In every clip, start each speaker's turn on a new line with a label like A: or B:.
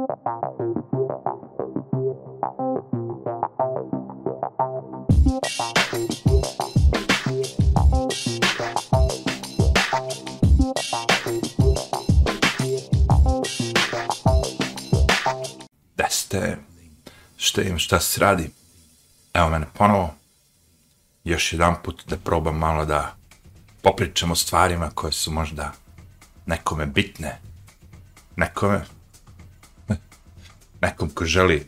A: Ste, šta im, šta se radi? Evo mene ponovo. Još jedan put da probam malo da popričam o stvarima koje su možda nekome bitne. Nekome, nekom ko želi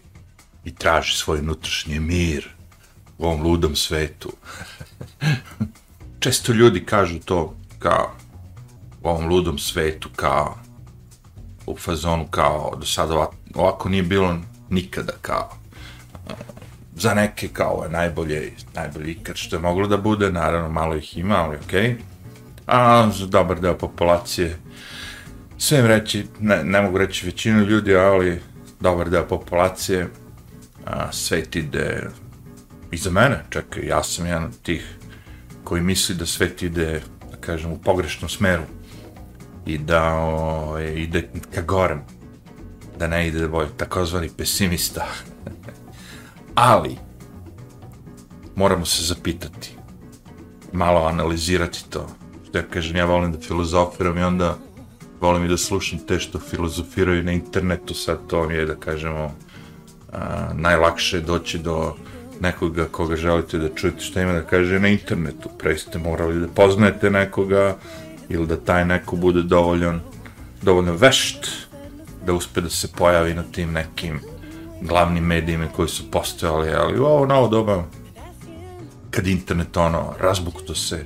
A: i traži svoj unutrašnji mir u ovom ludom svetu. Često ljudi kažu to kao u ovom ludom svetu, kao u fazonu kao do sada ovako, ovako nije bilo nikada kao za neke kao je najbolje najbolji ikad što je moglo da bude naravno malo ih ima ali okej okay. a za dobar deo populacije sve im reći ne, ne mogu reći većinu ljudi ali dobar deo populacije a, svet ide i za mene čekaj ja sam jedan od tih koji misli da svet ide da kažem u pogrešnom smeru i da o, ide ka gorem, da ne ide bolje, takozvani pesimista. Ali, moramo se zapitati, malo analizirati to. Što ja kažem, ja volim da filozofiram i onda volim i da slušam te što filozofiraju na internetu, sad to mi je da kažemo a, najlakše doći do nekoga koga želite da čujete šta ima da kaže na internetu. Pre ste morali da poznajete nekoga, ili da taj neko bude dovoljan, dovoljno vešt da uspe da se pojavi na tim nekim glavnim medijima koji su postojali, ali u ovo novo doba kad internet ono razbukto se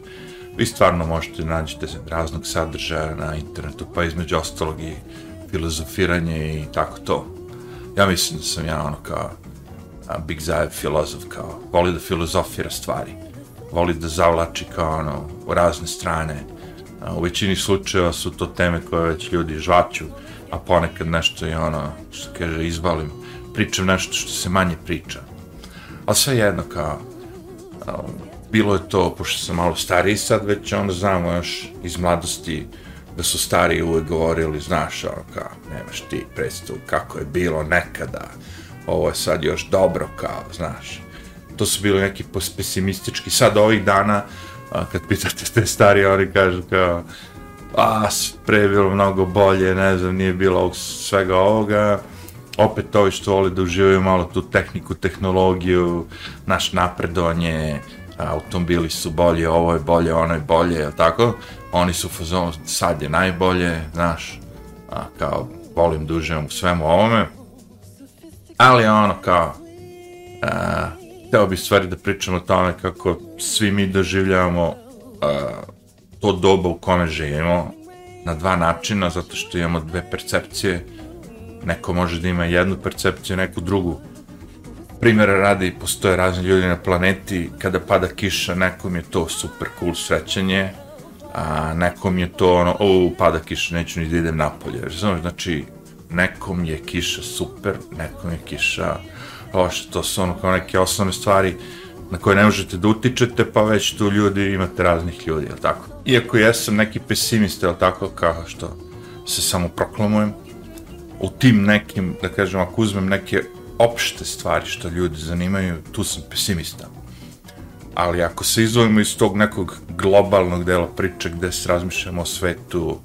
A: vi stvarno možete da nađete raznog sadržaja na internetu, pa između ostalog i filozofiranje i tako to. Ja mislim da sam ja ono kao a, Big Zajev filozof, kao voli da filozofira stvari, voli da zavlači kao ono u razne strane, U većini slučajeva su to teme koje već ljudi žvaću, a ponekad nešto i ono, što kaže, izvalim, pričam nešto što se manje priča. Ali sve jedno kao, bilo je to, pošto sam malo stariji sad, već onda znamo još iz mladosti da su stariji uvek govorili, znaš, ono kao, nemaš ti predstavu kako je bilo nekada, ovo je sad još dobro, kao, znaš. To su bili neki pesimistički, sad ovih dana, a kad pitate te stari, oni kažu kao, a, pre je bilo mnogo bolje, ne znam, nije bilo svega ovoga, opet ovi što vole da uživaju malo tu tehniku, tehnologiju, naš napredovanje, automobili su bolje, ovo je bolje, ono je bolje, je tako? Oni su fazon, sad je najbolje, znaš, a, kao, volim da uživam u svemu ovome, ali ono kao, a, hteo bi stvari da pričam o tome kako svi mi doživljavamo uh, to doba u kome živimo na dva načina, zato što imamo dve percepcije. Neko može da ima jednu percepciju, neku drugu. Primjera radi, postoje razni ljudi na planeti, kada pada kiša, nekom je to super cool srećanje, a nekom je to ono, o, pada kiša, neću ni da idem napolje. Znači, nekom je kiša super, nekom je kiša loše, to su ono kao neke osnovne stvari na koje ne možete da utičete, pa već tu ljudi imate raznih ljudi, jel tako? Iako jesam neki pesimista, jel tako, kao što se samo proklamujem, u tim nekim, da kažem, ako uzmem neke opšte stvari što ljudi zanimaju, tu sam pesimista. Ali ako se izvojimo iz tog nekog globalnog dela priče gde se razmišljamo o svetu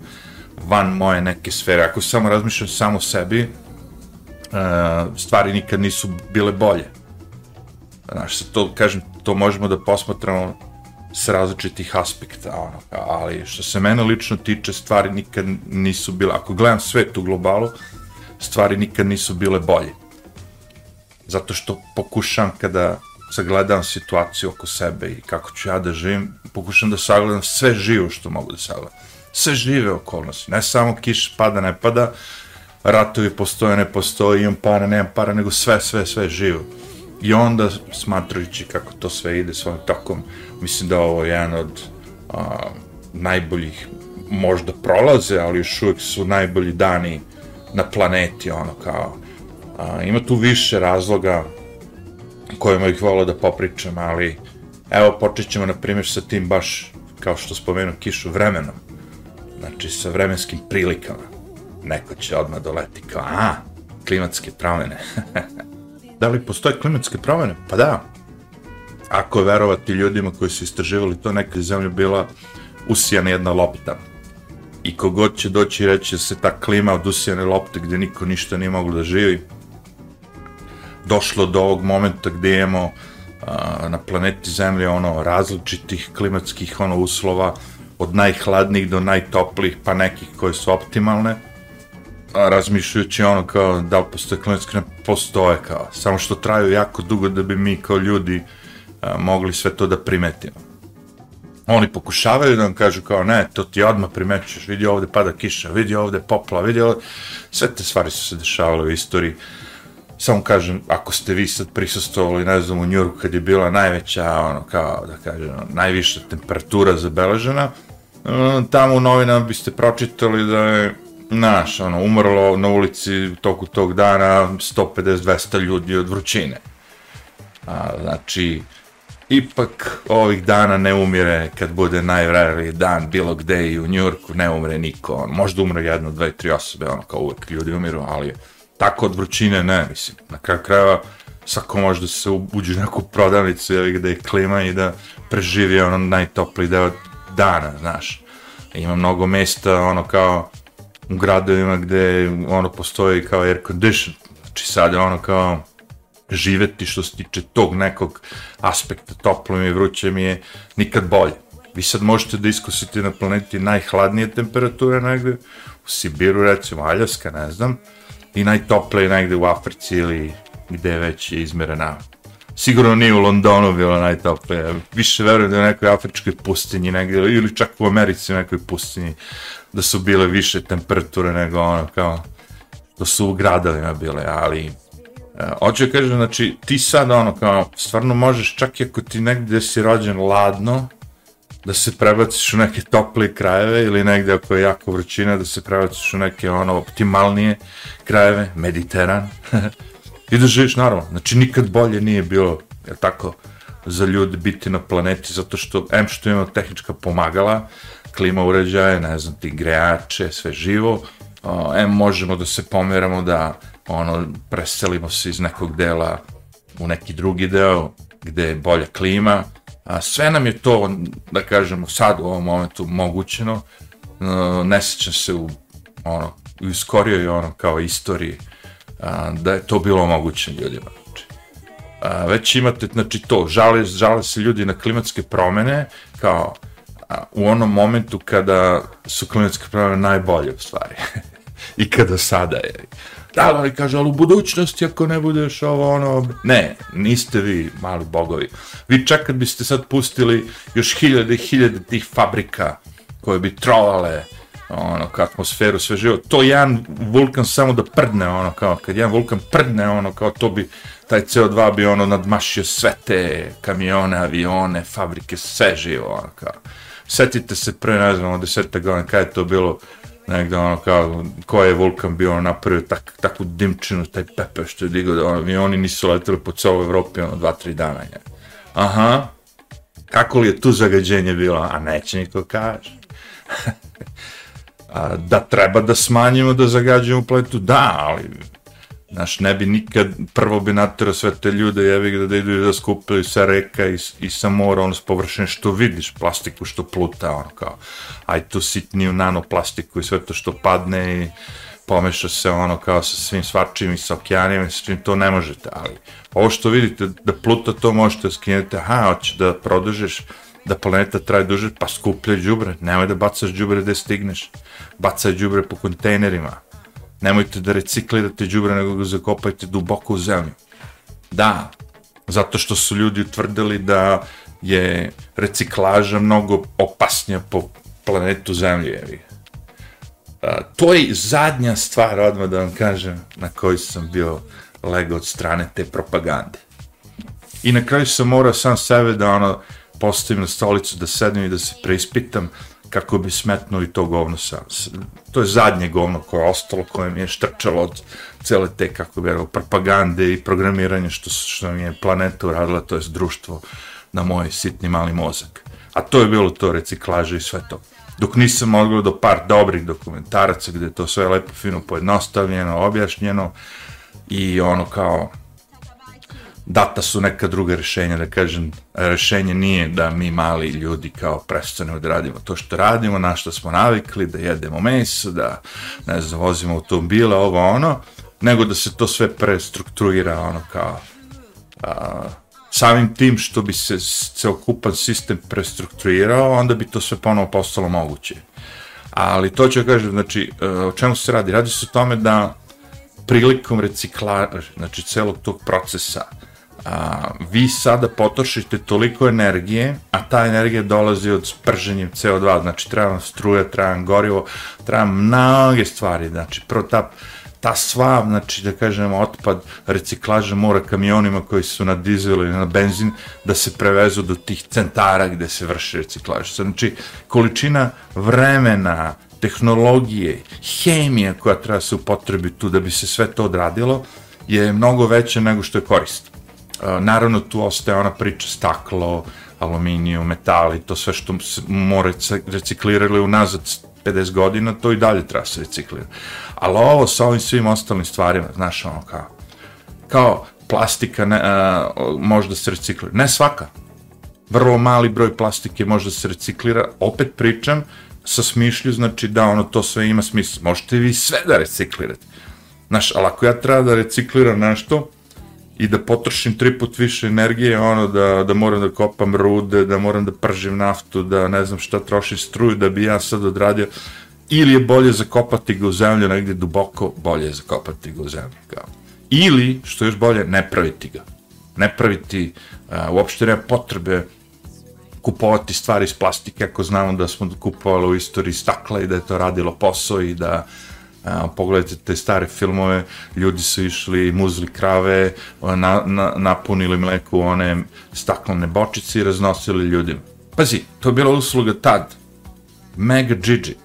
A: van moje neke sfere, ako samo razmišljam samo o sebi, uh, stvari nikad nisu bile bolje. Znaš, sa to, kažem, to možemo da posmatramo s različitih aspekta, ono, ali što se mene lično tiče, stvari nikad nisu bile, ako gledam svet u globalu, stvari nikad nisu bile bolje. Zato što pokušam kada sagledam situaciju oko sebe i kako ću ja da živim, pokušam da sagledam sve živo što mogu da sagledam. Sve žive okolnosti, ne samo kiš pada, ne pada, ratovi postoje, ne postoje, imam para, nemam para, nego sve, sve, sve živo. I onda, smatrajući kako to sve ide svojim tokom, mislim da ovo je jedan od a, najboljih, možda prolaze, ali još uvijek su najbolji dani na planeti, ono kao, a, ima tu više razloga kojima ih volao da popričam, ali evo počet ćemo na primjer sa tim baš, kao što spomenu, kišu vremenom, znači sa vremenskim prilikama neko će odmah doleti kao, a, klimatske promene. da li postoje klimatske promene? Pa da. Ako verovati ljudima koji su istraživali to, neka zemlja bila usijana jedna lopta. I kogod će doći i reći da se ta klima od usijane lopte gde niko ništa nije moglo da živi, došlo do ovog momenta gde imamo a, na planeti Zemlje ono različitih klimatskih ono uslova od najhladnijih do najtoplijih pa nekih koje su optimalne a, razmišljajući ono kao da li postoje klimatske ne postoje kao samo što traju jako dugo da bi mi kao ljudi a, mogli sve to da primetimo oni pokušavaju da vam kažu kao ne, to ti odmah primećuješ, vidi ovde pada kiša, vidi ovde popla, vidi ovde, sve te stvari su se dešavale u istoriji samo kažem, ako ste vi sad prisustovali, ne znam, u Njurku kad je bila najveća, ono, kao da kažem, najviša temperatura zabeležena, e, tamo u novinama biste pročitali da je naš, ono, umrlo na ulici u toku tog dana 150-200 ljudi od vrućine. A, znači, ipak ovih dana ne umire kad bude najvreliji dan bilo gde i u Njurku ne umre niko, on, možda umre jedno, dve, tri osobe, ono, kao uvek ljudi umiru, ali tako od vrućine ne, mislim. Na kraju krajeva svako može da se uđe u neku prodavnicu ili gde je klima i da preživi ono najtopliji deo dana, znaš. Ima mnogo mesta, ono kao u gradovima gde ono postoji kao air condition, znači sad ono kao živeti što se tiče tog nekog aspekta toplom i vrućem je nikad bolje. Vi sad možete da iskusite na planeti najhladnije temperature negde, u Sibiru recimo, Aljaska, ne znam, i najtoplije negde u Africi ili gde već je izmerena. Sigurno nije u Londonu bilo najtoplije. Više verujem da je u nekoj afričkoj pustinji negde, ili čak u Americi u nekoj pustinji, da su bile više temperature nego ono kao da su u gradovima bile, ali hoću da kažem, znači ti sad ono kao stvarno možeš čak i ako ti negde si rođen ladno, da se prebaciš u neke toplije krajeve ili negde ako je jako vrućina da se prebaciš u neke ono optimalnije krajeve, Mediteran i da živiš naravno. Znači nikad bolje nije bilo, je tako, za ljudi biti na planeti zato što, em što ima tehnička pomagala, klima uređaje, ne znam ti, grejače, sve živo, em možemo da se pomeramo da ono, preselimo se iz nekog dela u neki drugi deo gde je bolja klima, A, sve nam je to, da kažemo, sad u ovom momentu mogućeno, ne sećam se u, ono, u skorijoj ono, kao istoriji, da je to bilo moguće ljudima. Znači, a, već imate, znači to, žale, žale se ljudi na klimatske promene, kao a, u onom momentu kada su klimatske promene najbolje u stvari. I kada sada je. Da, ali kaže, ali u budućnosti ako ne budeš ovo, ono... Ne, niste vi mali bogovi. Vi čak kad biste sad pustili još hiljade i hiljade tih fabrika koje bi trovale ono, kao atmosferu, sve živo, to jedan vulkan samo da prdne, ono, kao, kad jedan vulkan prdne, ono, kao, to bi, taj CO2 bi, ono, nadmašio sve te kamione, avione, fabrike, sve živo, ono, kao. Setite se pre, ne znam, deseta godina, kada je to bilo, negde ono kao, ko je vulkan bio napravio tak, takvu dimčinu, taj pepe što je digao, da ono, i oni nisu leteli po celoj Evropi, ono, dva, tri dana. Je. Aha, kako li je tu zagađenje bilo? A neće niko kaže. A, da treba da smanjimo da zagađujemo planetu, da, ali Znaš, ne bi nikad, prvo bi naterao sve te ljude, jevi ga da idu da skupljaju sa reka i, i sa mora, ono s površine što vidiš, plastiku što pluta, ono kao, aj tu sitniju nanoplastiku i sve to što padne i pomeša se ono kao sa svim svačim i sa okeanima i sa svim, to ne možete, ali ovo što vidite da pluta to možete da skinete, aha, hoće da produžiš, da planeta traje duže, pa skupljaj džubre, nemoj da bacaš džubre gde stigneš, bacaj džubre po kontejnerima, Nemojte da reciklirate đubre, nego ga zakopajte duboko u zemlju. Da, zato što su ljudi utvrdili da je reciklaža mnogo opasnija po planetu Zemlje. A, to je zadnja stvar, odmah da vam kažem, na kojoj sam bio legao od strane te propagande. I na kraju sam morao sam sebe da ono, postavim na stolicu, da sedem i da se preispitam kako bi smetnuo i to govno sa, to je zadnje govno koje je ostalo, koje mi je štrčalo od cele te, kako bi rekao, propagande i programiranje što, što mi je planeta uradila, to je društvo na moj sitni mali mozak. A to je bilo to reciklaže i sve to. Dok nisam odgledao par dobrih dokumentaraca gde je to sve lepo, fino, pojednostavljeno, objašnjeno, i ono kao data su neka druga rešenja, da kažem, rešenje nije da mi mali ljudi kao prestanemo da radimo to što radimo, na što smo navikli, da jedemo meso, da, ne znam, vozimo automobile, ovo ono, nego da se to sve prestrukturira, ono kao, a, samim tim što bi se celokupan sistem prestrukturirao, onda bi to sve ponovo postalo moguće. Ali to ću kažem, znači, e, o čemu se radi? Radi se o tome da prilikom reciklaže, znači celog tog procesa, a, vi sada potrošite toliko energije, a ta energija dolazi od sprženjem CO2, znači treba vam struja, treba vam gorivo, treba vam mnoge stvari, znači prvo ta, ta sva, znači da kažemo, otpad reciklaža mora kamionima koji su na dizel ili na benzin da se prevezu do tih centara gde se vrši reciklaža. Znači, količina vremena, tehnologije, hemija koja treba se upotrebi tu da bi se sve to odradilo je mnogo veća nego što je korist. Naravno, tu ostaje ona priča staklo, aluminijum, metali, to sve što se more reciklirali unazad 50 godina, to i dalje treba se reciklira. Ali ovo sa ovim svim ostalim stvarima, znaš, ono kao, kao plastika ne, a, može da se reciklira. Ne svaka. Vrlo mali broj plastike može da se reciklira. Opet pričam sa smišlju, znači da ono to sve ima smisla. Možete vi sve da reciklirate. Znaš, ali ako ja treba da recikliram nešto, i da potrošim tri put više energije, ono, da, da moram da kopam rude, da moram da pržim naftu, da ne znam šta troši struju, da bi ja sad odradio, ili je bolje zakopati ga u zemlju negde duboko, bolje je zakopati ga u zemlju. Ili, što još bolje, ne praviti ga. Ne praviti, a, uopšte nema potrebe kupovati stvari iz plastike ako znamo da smo kupovali u istoriji stakla i da je to radilo posao i da A, pogledajte te stare filmove, ljudi su išli, muzli krave, na, na, napunili mleku one staklene bočice i raznosili ljudima. Pazi, to je bila usluga tad. Mega Gigi.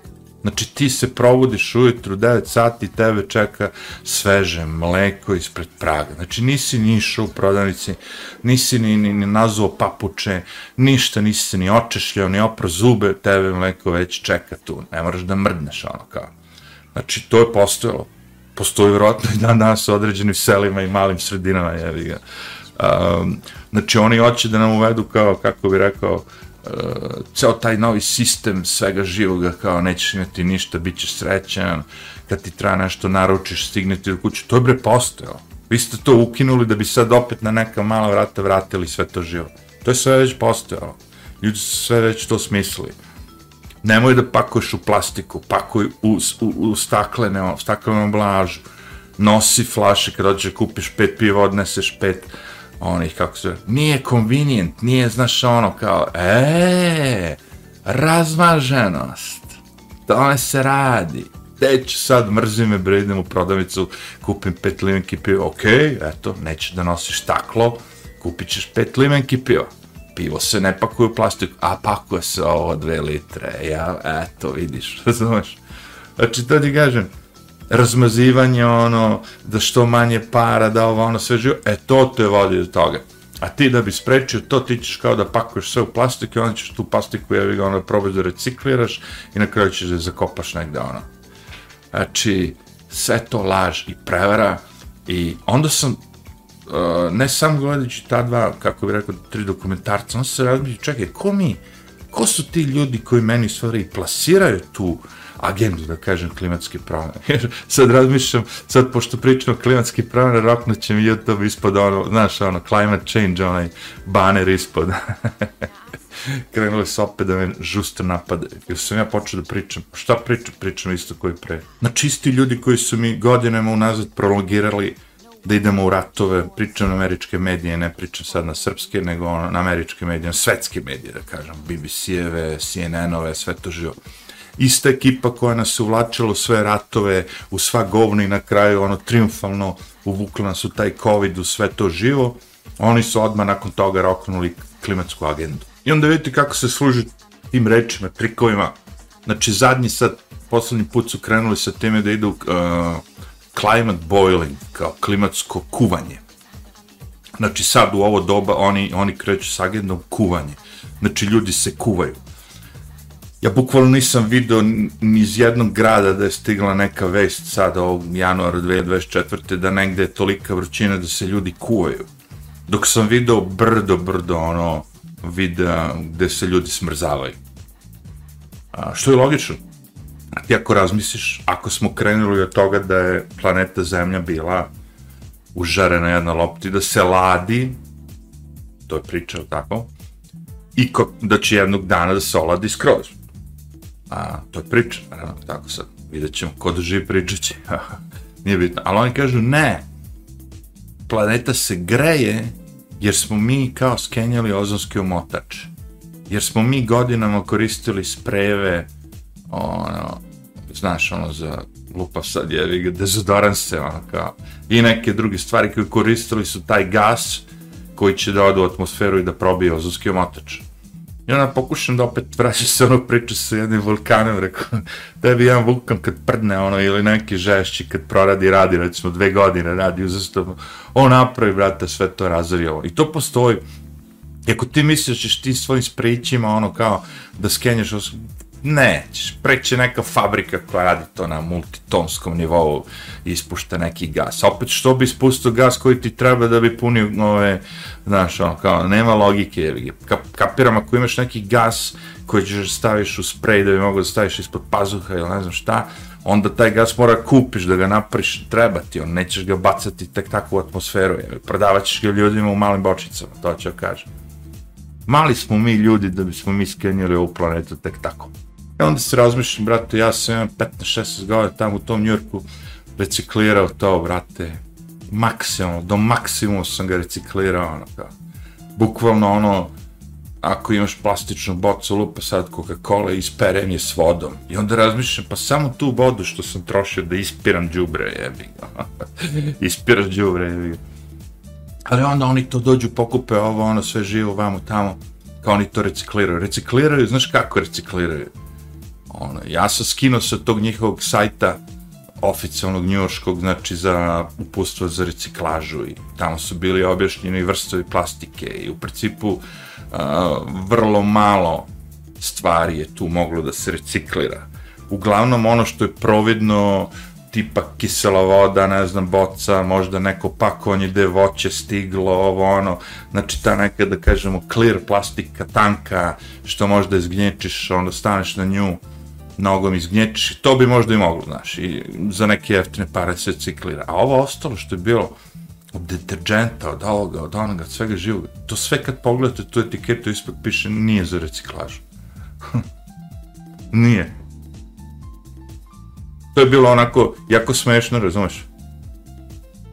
A: Znači ti se probudiš ujutru 9 sati, tebe čeka sveže mleko ispred praga. Znači nisi ni išao u prodavnici, nisi ni, ni, ni nazuo papuče, ništa, nisi se ni očešljao, ni opro zube, tebe mleko već čeka tu. Ne moraš da mrdneš ono kao. Znači, to je postojalo. Postoji vjerojatno i dan danas u određenim selima i malim sredinama, jevi ga. Um, znači, oni hoće da nam uvedu kao, kako bi rekao, uh, ceo taj novi sistem svega živoga, kao nećeš imati ništa, bit ćeš srećan, kad ti treba nešto naručiš, stigneti do kuće, to je bre postojalo. Vi ste to ukinuli da bi sad opet na neka mala vrata vratili sve to živo. To je sve već postojalo. Ljudi su sve već to smislili nemoj da pakuješ u plastiku, pakuj u, u, u staklene, staklenu ambalažu, nosi flaše, kada hoćeš da kupiš pet piva, odneseš pet onih, kako se, nije convenient, nije, znaš, ono, kao, e, razmaženost, tome se radi, te ću sad, mrzi me, bre, idem u prodavnicu, kupim pet limenki piva, okej, okay, eto, nećeš da nosiš staklo, kupit ćeš pet limenki piva, pivo se ne pakuje u plastiku, a pakuje se ovo dve litre, ja, eto, vidiš, razumeš? Znači, to ti kažem, razmazivanje, ono, da što manje para, da ovo, ono, sve živo, e, to te vodi do toga. A ti da bi sprečio to, ti ćeš kao da pakuješ sve u plastiku i onda ćeš tu plastiku, jevi ga, ono, probaj da recikliraš i na kraju ćeš da zakopaš negde, ono. Znači, sve to laž i prevara i onda sam Uh, ne samo gledajući ta dva, kako bih rekao, tri dokumentarca, on se razmišlja, čekaj, ko mi, ko su ti ljudi koji meni stvari plasiraju tu agendu, da kažem, klimatske promene. sad razmišljam, sad pošto pričam o klimatske promene, roknut će mi YouTube ispod ono, znaš, ono, climate change, onaj baner ispod. Krenuli su opet da me žustro napadaju. Jer sam ja počeo da pričam. Šta pričam? Pričam isto koji pre. Na čisti ljudi koji su mi godinama unazad prolongirali da idemo u ratove, pričam na američke medije, ne pričam sad na srpske, nego na američke medije, na svetske medije, da kažem, BBC-eve, CNN-ove, sve to živo. Ista ekipa koja nas uvlačila u sve ratove, u sva govna i na kraju ono triumfalno uvukla nas u taj COVID, u sve to živo, oni su odmah nakon toga roknuli klimatsku agendu. I onda vidite kako se služi tim rečima, trikovima. Znači, zadnji sad, poslednji put su krenuli sa time da idu uh, climate boiling, kao klimatsko kuvanje. Znači sad u ovo doba oni, oni kreću s agendom kuvanje. Znači ljudi se kuvaju. ja bukvalno nisam video ni iz jednog grada da je stigla neka vest sad ovog januara 2024. da negde je tolika vrućina da se ljudi kuvaju. Dok sam video brdo, brdo, ono, videa gde se ljudi smrzavaju. A, što je logično. Ti ako razmisliš, ako smo krenuli od toga da je planeta Zemlja bila užarena jedna lopti, da se ladi, to je priča, tako, i ko, da će jednog dana da se oladi skroz. A, to je priča, naravno, tako sad, vidjet ćemo, ko da živi pričat će, nije bitno. Ali oni kažu, ne, planeta se greje jer smo mi kao skenjali ozonski omotač. Jer smo mi godinama koristili sprejeve, ono, znaš, ono, za lupa sad je, ga, dezodoranse, ono, kao, i neke druge stvari koje koristili su taj gas koji će da ode u atmosferu i da probije ozonski omotač. I onda pokušam da opet vraćam se ono priču sa jednim vulkanom, rekao, tebi jedan vulkan kad prdne ono, ili neki žešći kad proradi, radi, recimo dve godine radi uzastopno, on napravi, brate, sve to razori ovo. I to postoji. I ako ti misliš da ćeš ti svojim sprićima, ono kao, da skenješ, nećeš, preće neka fabrika koja radi to na multitonskom nivou i ispušta neki gas. Opet što bi ispustio gas koji ti treba da bi punio ove, znaš, ono, kao, nema logike, Kap, kapiram ako imaš neki gas koji ćeš da staviš u sprej da bi mogo da staviš ispod pazuha ili ne znam šta, onda taj gas mora kupiš da ga napriš, treba ti, on nećeš ga bacati tek tako u atmosferu, je, prodavat ćeš ga ljudima u malim bočicama, to ću kažem. Mali smo mi ljudi da bismo mi skenjali ovu planetu tek tako. I onda se razmišljam, brate, ja sam imam 15-16 godina tamo u tom Njurku reciklirao to, brate, maksimum, do maksimum sam ga reciklirao, ono, kao, bukvalno ono, ako imaš plastičnu bocu, lupa sad Coca-Cola isperem je s vodom. I onda razmišljam, pa samo tu vodu što sam trošio da ispiram džubre, jebi ga. Ispiraš džubre, jebi ga. Ali onda oni to dođu, pokupe ovo, ono, sve živo vamo tamo, kao oni to recikliraju. Recikliraju, znaš kako recikliraju? Ono, ja sam skinuo sa tog njihovog sajta oficijalnog njurškog, znači za upustvo za reciklažu i tamo su bili objašnjeni vrstovi plastike i u principu uh, vrlo malo stvari je tu moglo da se reciklira. Uglavnom ono što je providno tipa kisela voda, ne znam, boca, možda neko pakovanje gde voće stiglo, ovo ono, znači ta neka, da kažemo, clear plastika, tanka, što možda izgnječiš, onda staneš na nju, nogom izgnječiš, to bi možda i moglo, znaš, i za neke jeftine pare se ciklira. A ovo ostalo što je bilo od deterđenta, od ovoga, od onoga, od svega živoga, to sve kad pogledate tu etiketu ispod piše nije za reciklažu. nije. To je bilo onako jako smešno, razumeš?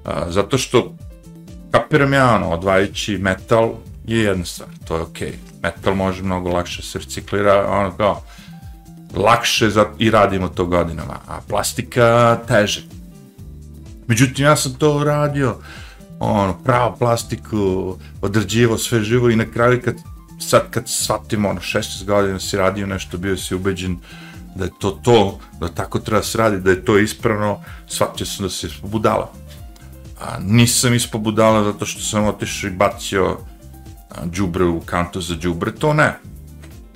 A: A, zato što kapiram ja, ono, odvajajući metal je jedna stvar, to je okej. Okay. Metal može mnogo lakše se reciklira, ono kao, lakše za, i radimo to godinama, a plastika teže. Međutim, ja sam to uradio, ono, pravo plastiku, određivo sve živo i na kraju kad, sad kad shvatimo, ono, 16 godina si radio nešto, bio si ubeđen da je to to, da tako treba se radi, da je to ispravno, shvatio sam da ispod budala. A, nisam ispod budala zato što sam otišao i bacio džubre u kantu za džubre, to ne.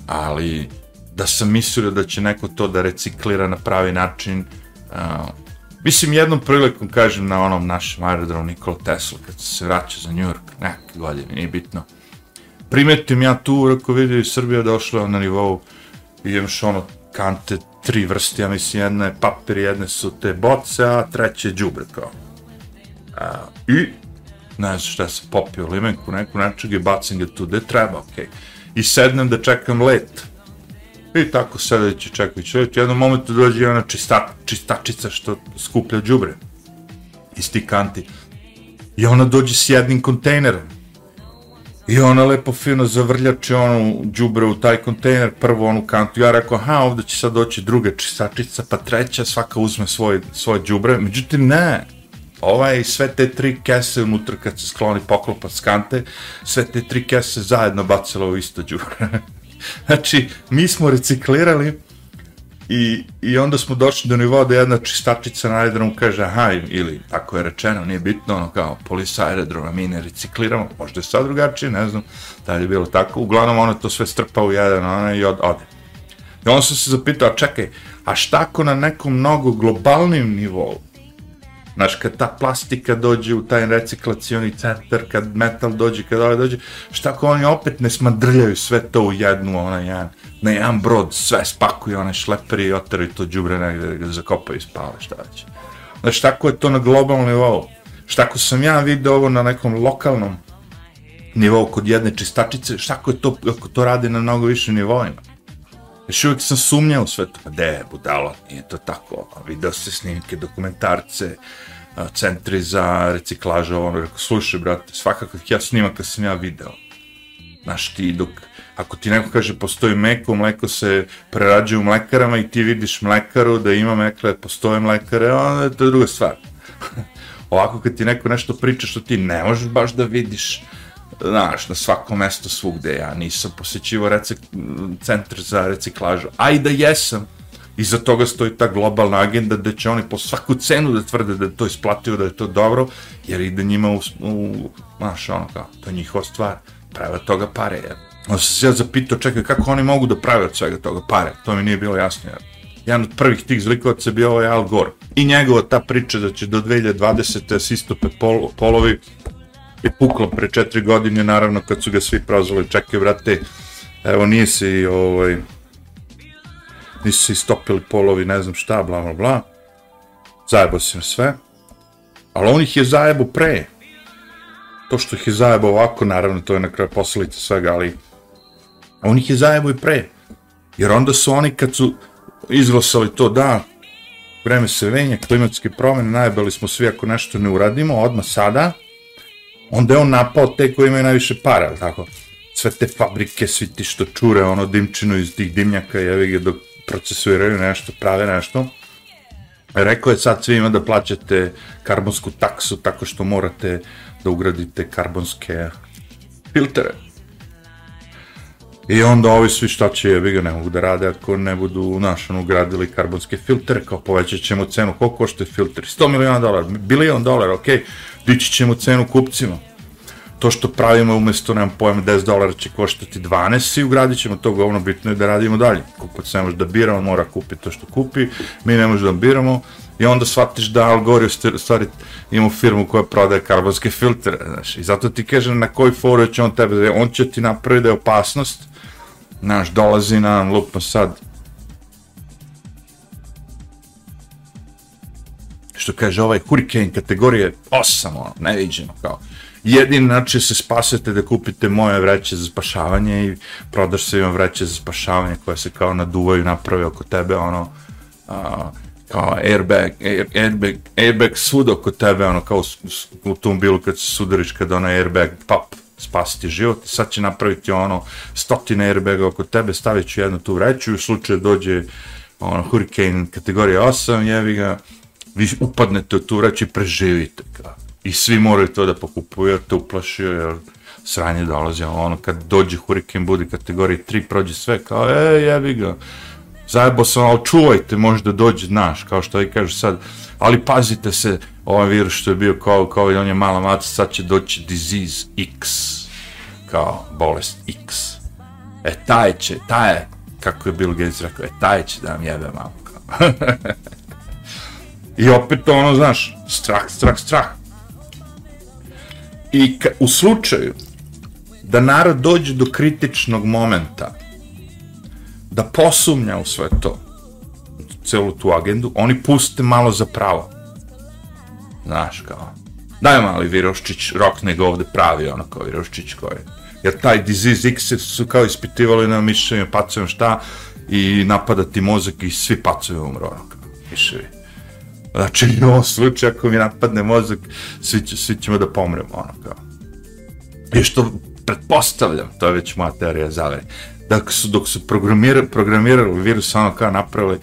A: Ali, da sam mislio da će neko to da reciklira na pravi način. Uh, mislim, jednom prilikom, kažem, na onom našem aerodromu Nikola Tesla, kad se vraća za York, neke godine, nije bitno. Primetim ja tu, ako vidio, Srbija došla na nivou, imaš ono, kante, tri vrste, ja mislim, jedna je papir, jedne su te boce, a treće je džubre, kao. Uh, I, ne znam šta se popio limenku, neku nečeg i bacim ga tu gde treba, okej. Okay. I sednem da čekam let I tako sedeći čekajući let, u jednom momentu dođe ona čista, čistačica što skuplja džubre iz tih kanti. I ona dođe s jednim kontejnerom. I ona lepo fino zavrljače onu džubre u taj kontejner, prvo onu kantu. Ja rekao, aha, ovde će sad doći druga čistačica, pa treća, svaka uzme svoje, svoje džubre. Međutim, ne, ovaj, sve te tri kese unutra kad se skloni poklopac kante, sve te tri kese zajedno bacilo u isto džubre. Znači, mi smo reciklirali i, i onda smo došli do nivoa da jedna čistačica na aerodromu kaže aha, ili tako je rečeno, nije bitno, ono kao polisa aerodroma, mi ne recikliramo, možda je sad drugačije, ne znam, da li je bilo tako, uglavnom ono to sve strpa u jedan ono, i od, ode. I onda sam se zapitao, čekaj, a šta ako na nekom mnogo globalnim nivou, Znaš, kad ta plastika dođe u taj reciklacioni centar, kad metal dođe, kad ovaj dođe, šta ako oni opet ne smadrljaju sve to u jednu, onaj jedan, na jedan brod, sve spakuju, one šleperi i oteraju to džubre negde, ga zakopaju i spale, šta već. Znaš, tako je to na globalnom nivou. Šta ako sam ja video ovo na nekom lokalnom nivou kod jedne čistačice, šta ako je to, ako to radi na mnogo više nivoima? Još uvijek sam sumnjao u sve to. Pa de, budalo, nije to tako. Video se snimke, dokumentarce, centri za reciklažu, ono, rekao, slušaj, brate, svakakvih ja snimaka sam ja video. Znaš, ti dok, ako ti neko kaže postoji meko, mleko se prerađuje u mlekarama i ti vidiš mlekaru da ima mekle, postoje mlekare, onda je to druga stvar. Ovako kad ti neko nešto priča što ti ne možeš baš da vidiš, znaš, na svako mesto svugde, ja nisam posjećivo recik, centar za reciklažu, a i da jesam, iza toga stoji ta globalna agenda da će oni po svaku cenu da tvrde da je to isplativo, da je to dobro, jer ide njima u, u znaš, ono kao, to je njihova stvar, prave toga pare, jer. Onda sam se ja zapitao, čekaj, kako oni mogu da prave od svega toga pare, to mi nije bilo jasno, jer jedan od prvih tih zlikovaca bio ovaj Al Gore. I njegova ta priča da će do 2020. da se istope pol, polovi je puklo pre četiri godine, naravno kad su ga svi prozvali, čekaj brate, evo nije si ovaj, nisu se istopili polovi, ne znam šta, bla, bla, bla. Zajebo si sve. Ali on ih je zajebo pre. To što ih je zajebo ovako, naravno, to je na kraju posledica svega, ali on ih je zajebo i pre. Jer onda su oni kad su izglasali to da, vreme se venja, klimatske promene, najbali smo svi ako nešto ne uradimo, odmah sada, onda je on napao te koji imaju najviše para, tako? Sve te fabrike, svi ti što čure, ono dimčinu iz tih dimnjaka, jevi ga dok procesuiraju nešto, prave nešto. Rekao je sad svima da plaćate karbonsku taksu tako što morate da ugradite karbonske filtere. I onda ovi svi šta će, jebi ga, ne mogu da rade ako ne budu u našanu ugradili karbonske filtere, kao povećat ćemo cenu, koliko koštaju filteri? 100 miliona dolara, bilion dolara, ok, dići ćemo cenu kupcima to što pravimo umesto, nemam pojma, 10 dolara će koštati 12 i ugradit ćemo to govno, bitno je da radimo dalje. Kupac ne može da bira, on mora kupiti to što kupi, mi ne možemo da biramo i onda shvatiš da Al Gore stvari ima firmu koja prodaje karbonske filtre, znaš, i zato ti kažem na koji foru će on tebe, on će ti napraviti da je opasnost, znaš, dolazi na lupno sad, što kaže ovaj hurricane kategorije 8, ono, neviđeno, kao, jedin način se spasete da kupite moje vreće za spašavanje i prodaš se ima vreće za spašavanje koje se kao naduvaju, naprave oko tebe, ono, a, kao airbag, air, airbag, airbag svuda oko tebe, ono, kao u, automobilu kad se sudariš, kada onaj airbag, pop, spasiti život, sad će napraviti ono, stotine airbaga oko tebe, stavit ću jednu tu vreću u slučaju dođe ono, hurricane kategorija 8, jevi ga, vi upadnete u tu vreću i preživite, kao i svi moraju to da pokupuju, jer te uplašio, jer sranje dolazi, ono, kad dođe huriken budi kategoriji 3, prođe sve, kao, e, jebi ga, zajebo sam, ali čuvajte, možda dođe, znaš, kao što i kažu sad, ali pazite se, ovaj virus što je bio kao, i on je mala maca, sad će doći disease X, kao bolest X. E, taj će, taj je, kako je Bill Gates rekao, e, taj će da nam jebe malo, kao. I opet ono, znaš, strah, strah, strah. I ka, u slučaju da narod dođe do kritičnog momenta, da posumnja u sve to, celu tu agendu, oni puste malo za pravo. Znaš, kao, daj mali Viroščić, rokne ga ovde pravi, ono kao Viroščić koji jer taj disease X su kao ispitivali na mišljenju pacujemo šta i napada ti mozak i svi pacuju umro, ono miševi. Znači, u ovom slučaju, ako mi napadne mozak, svi, će, svi ćemo da pomremo, ono kao. I što pretpostavljam, to je već moja teorija zavere, da su, dok su programirali, programirali virus, ono kao napravili,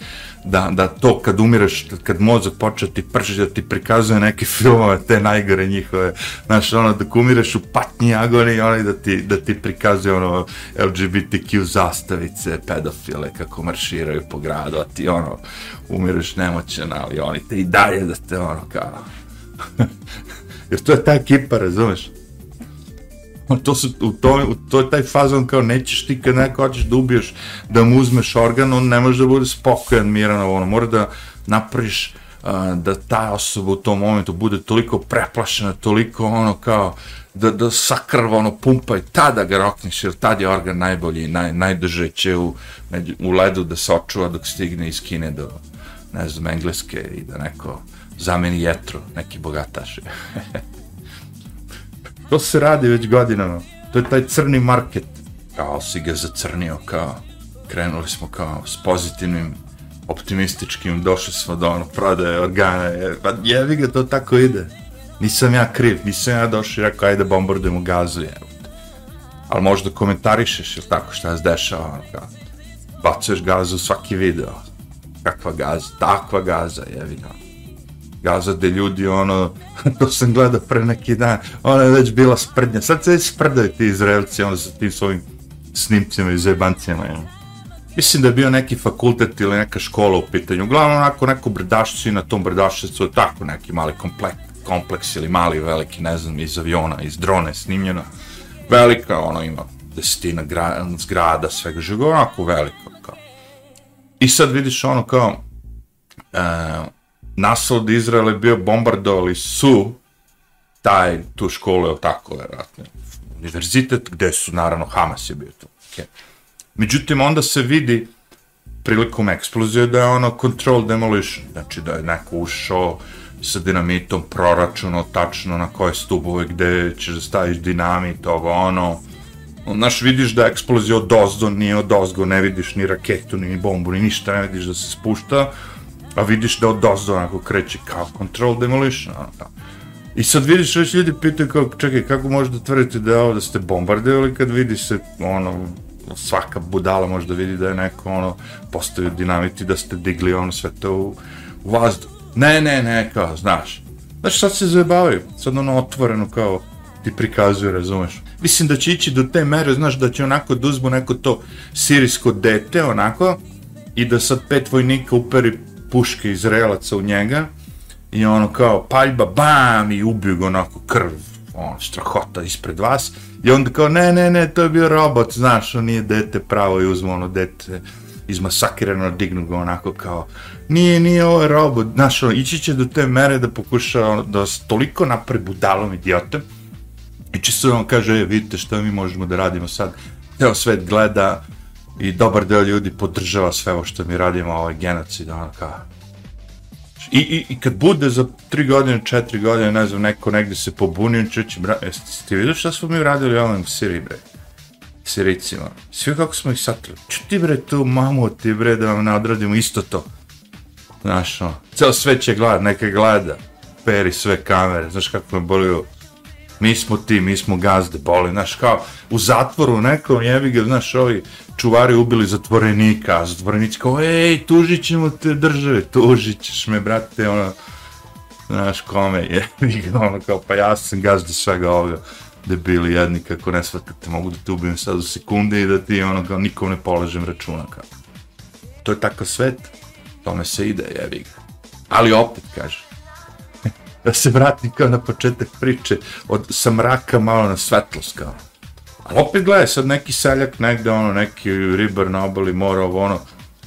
A: da, da to kad umireš, kad mozak počne ti prži, da ti prikazuje neke filmove, te najgore njihove, znaš, ono, dok umireš u patnji agoni, ono, da ti, da ti prikazuje, ono, LGBTQ zastavice, pedofile, kako marširaju po gradu, a ti, ono, umireš nemoćan, ali oni te i dalje da te, ono, kao, jer to je ta ekipa, razumeš? to, su, u to, to je taj fazon kao nećeš ti kad neko hoćeš da ubiješ, da mu uzmeš organ, on ne može da bude spokojan, miran, ono, mora da napraviš da ta osoba u tom momentu bude toliko preplašena, toliko ono kao da, da sakrva ono pumpa i tada ga rokneš, jer tad je organ najbolji, naj, najdrže će u, u ledu da se očuva dok stigne iz Kine do, ne znam, Engleske i da neko zameni jetru, neki bogataš. to se radi već godinama. To je taj crni market. Kao si ga zacrnio, kao krenuli smo kao s pozitivnim optimističkim, došli smo do ono prodaje organa, je, pa jevi ga, to tako ide. Nisam ja kriv, nisam ja došao i rekao, ajde bombardujemo gazu, je. Ali možda komentarišeš, ili tako, šta se dešava, ono, kao, bacuješ gazu u svaki video. Kakva gaza, takva gaza, jevi ga. Gaza gde ljudi, ono, to sam gledao pre neki dan, ona je već bila sprednja. Sad se već sprdaju ti Izraelci, ono, sa tim svojim snimcima i zebancijama, ono. Mislim da je bio neki fakultet ili neka škola u pitanju. Uglavnom onako neko brdašci na tom brdašcecu, tako neki mali kompleks, kompleks ili mali, veliki, ne znam, iz aviona, iz drone snimljeno. Velika, ono ima desetina gra, zgrada, svega živo, onako veliko. Kao. I sad vidiš ono kao, e, naslov Izraela je bio bombardovali su taj, tu školu, je tako, verovatno, univerzitet, gde su, naravno, Hamas je bio tu. Okay Međutim, onda se vidi prilikom eksplozije da je ono control demolition, znači da je neko ušao sa dinamitom, proračuno tačno na koje stubove gde ćeš da staviš dinamit, ovo ono. Znaš, vidiš da je eksplozija od ozdo, nije od ozgo, ne vidiš ni raketu, ni bombu, ni ništa, ne vidiš da se spušta, a vidiš da od ozdo onako kreće kao control demolition, ono, da. I sad vidiš, već ljudi pitaju kao, čekaj, kako možete tvrditi da je ovo da ste bombardovali kad vidi se, ono, svaka budala može da vidi da je neko ono postavio dinamit i da ste digli ono sve to u, u vazduh. Ne, ne, ne, kao, znaš. Znaš, sad se zajebavaju, sad ono otvoreno kao ti prikazuje, razumeš. Mislim da će ići do te mere, znaš, da će onako da uzmu neko to sirijsko dete, onako, i da sad pet vojnika uperi puške iz relaca u njega, i ono kao paljba, bam, i ubiju ga onako krv, ono, strahota ispred vas, I onda kao, ne, ne, ne, to je bio robot, znaš, on nije dete pravo i uzmo ono dete izmasakirano, dignu ga onako kao, nije, nije ovo je robot, znaš, ono, ići će do te mere da pokuša ono, da se toliko napred budalom idiotem, i čisto on kaže, e, vidite što mi možemo da radimo sad, ceo svet gleda i dobar deo ljudi podržava sve ovo što mi radimo, ovaj genocid, ono kao, I, i, I kad bude za tri godine, četiri godine, ne znam, neko negde se pobunio, čeći, bra, jeste ti vidio šta smo mi radili ovom u Siriji, bre? Sirijcima. Svi kako smo ih satrili. Ču ti bre tu mamu ti bre da vam ne odradimo isto to. Znaš, no, ceo svet će gleda, neka gleda. Peri sve kamere, znaš kako me bolio mi smo ti, mi smo gazde, boli, znaš, kao, u zatvoru nekom jebi ga, znaš, ovi čuvari ubili zatvorenika, a zatvorenici kao, ej, tužit ćemo te države, tužit ćeš me, brate, ono, znaš, kome, ga, ono, kao, pa ja sam gazde svega ovoga, debili jedni, kako ne shvatate, mogu da te ubijem sad u sekunde i da ti, ono, kao, nikom ne polažem računa, kao. To je takav svet, tome se ide, jebi ga. Ali opet, kaže, da se vratim kao na početak priče, od sa mraka malo na svetlost kao. Ali opet gledaj, sad neki seljak negde, ono, neki ribar na obali mora, ovo, ono,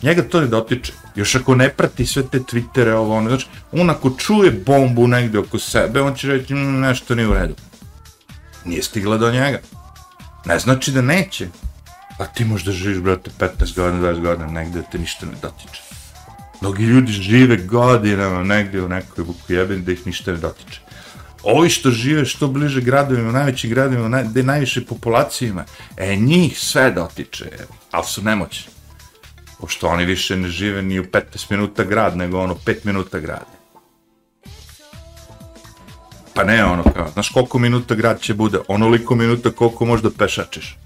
A: njega to ne dotiče. Još ako ne prati sve te Twittere, ovo, ono, znači, on ako čuje bombu negde oko sebe, on će reći, mm, nešto nije u redu. Nije stigla do njega. Ne znači da neće. A ti možda živiš, brate, 15 godina, 20 godina, negde te ništa ne dotiče. Mnogi ljudi žive godinama negdje u nekoj jebin da ih ništa ne dotiče. Ovi što žive što bliže gradovima, najvećim gradovima, naj, gde najviše populacije ima, e, njih sve dotiče, ali su nemoćni. Pošto oni više ne žive ni u 15 minuta grad, nego ono 5 minuta grad. Pa ne ono kao, znaš koliko minuta grad će bude? Onoliko minuta koliko možda pešačeš.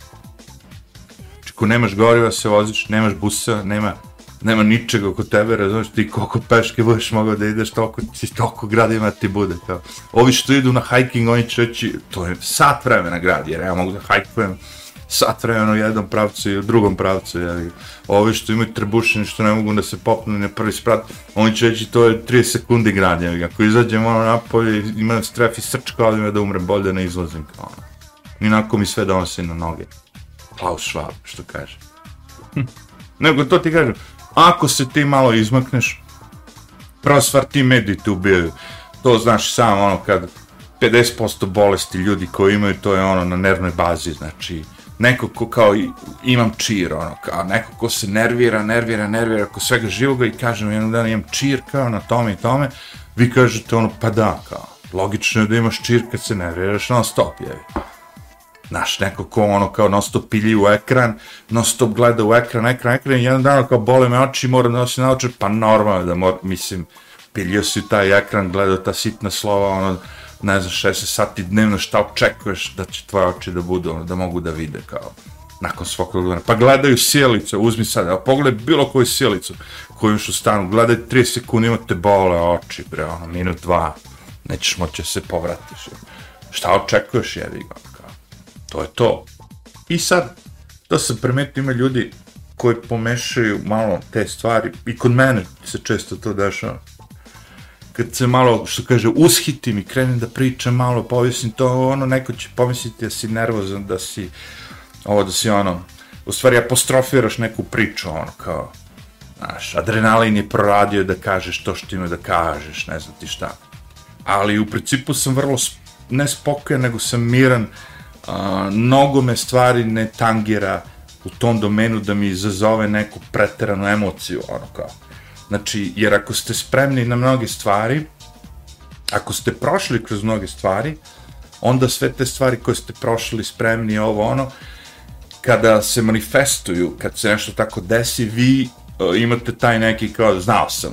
A: Znači, ako nemaš goriva se voziš, nemaš busa, nema nema ničega oko tebe, razumiješ, ti koliko peške budeš mogao da ideš, toliko, ti, toliko grada ti bude, kao. Ovi što idu na hiking, oni će reći, to je sat vremena grad, jer ja mogu da hajkujem sat vremena u jednom pravcu i u drugom pravcu, jer ovi što imaju trebušine, što ne mogu da se popnu na prvi sprat, oni će reći, to je 30 sekundi grad, jer ako izađem ono napolje, imam stref i srčka, ali da umrem bolje da ne izlazim, kao ono. i onako mi sve donosi na noge. Klaus Schwab, što kaže. Nego to ti kažem, ako se ti malo izmakneš, prva stvar ti mediji te ubijaju. To znaš sam ono kad 50% bolesti ljudi koji imaju, to je ono na nervnoj bazi, znači neko ko kao imam čir, ono, kao neko ko se nervira, nervira, nervira oko svega živoga i kažem jednog dana imam čir kao na tome i tome, vi kažete ono, pa da, kao, logično je da imaš čir kad se nerviraš non stop, jevi. Znaš, neko ko ono kao non stop pilji u ekran, non stop gleda u ekran, ekran, ekran, i jedan dan kao bole me oči, moram da nosim naoče, pa normalno da mora, mislim, piljio si taj ekran, gledao ta sitna slova, ono, ne znam, 60 sati dnevno, šta očekuješ da će tvoje oči da budu, ono, da mogu da vide, kao, nakon svakog dana. Pa gledaju sjelice, uzmi sad, evo, pogledaj bilo koju sjelicu koju imaš u stanu, gledaj 3 sekunde, imate bole oči, bre, ono, minut, dva, nećeš moći da se povratiš. Šta očekuješ, jevi ga, to je to. I sad, to sam primetio, ima ljudi koji pomešaju malo te stvari, i kod mene se često to dešava, kad se malo, što kaže, ushitim i krenem da pričam malo, povisim to, ono, neko će pomisliti da si nervozan, da si, ovo, da si ono, u stvari apostrofiraš neku priču, ono, kao, znaš, adrenalin je proradio da kažeš to što ima da kažeš, ne znam ti šta. Ali u principu sam vrlo, ne spokojan, nego sam miran, a, mnogo me stvari ne tangira u tom domenu da mi izazove neku preteranu emociju, ono kao. Znači, jer ako ste spremni na mnoge stvari, ako ste prošli kroz mnoge stvari, onda sve te stvari koje ste prošli, spremni, ovo, ono, kada se manifestuju, kad se nešto tako desi, vi uh, imate taj neki kao, znao sam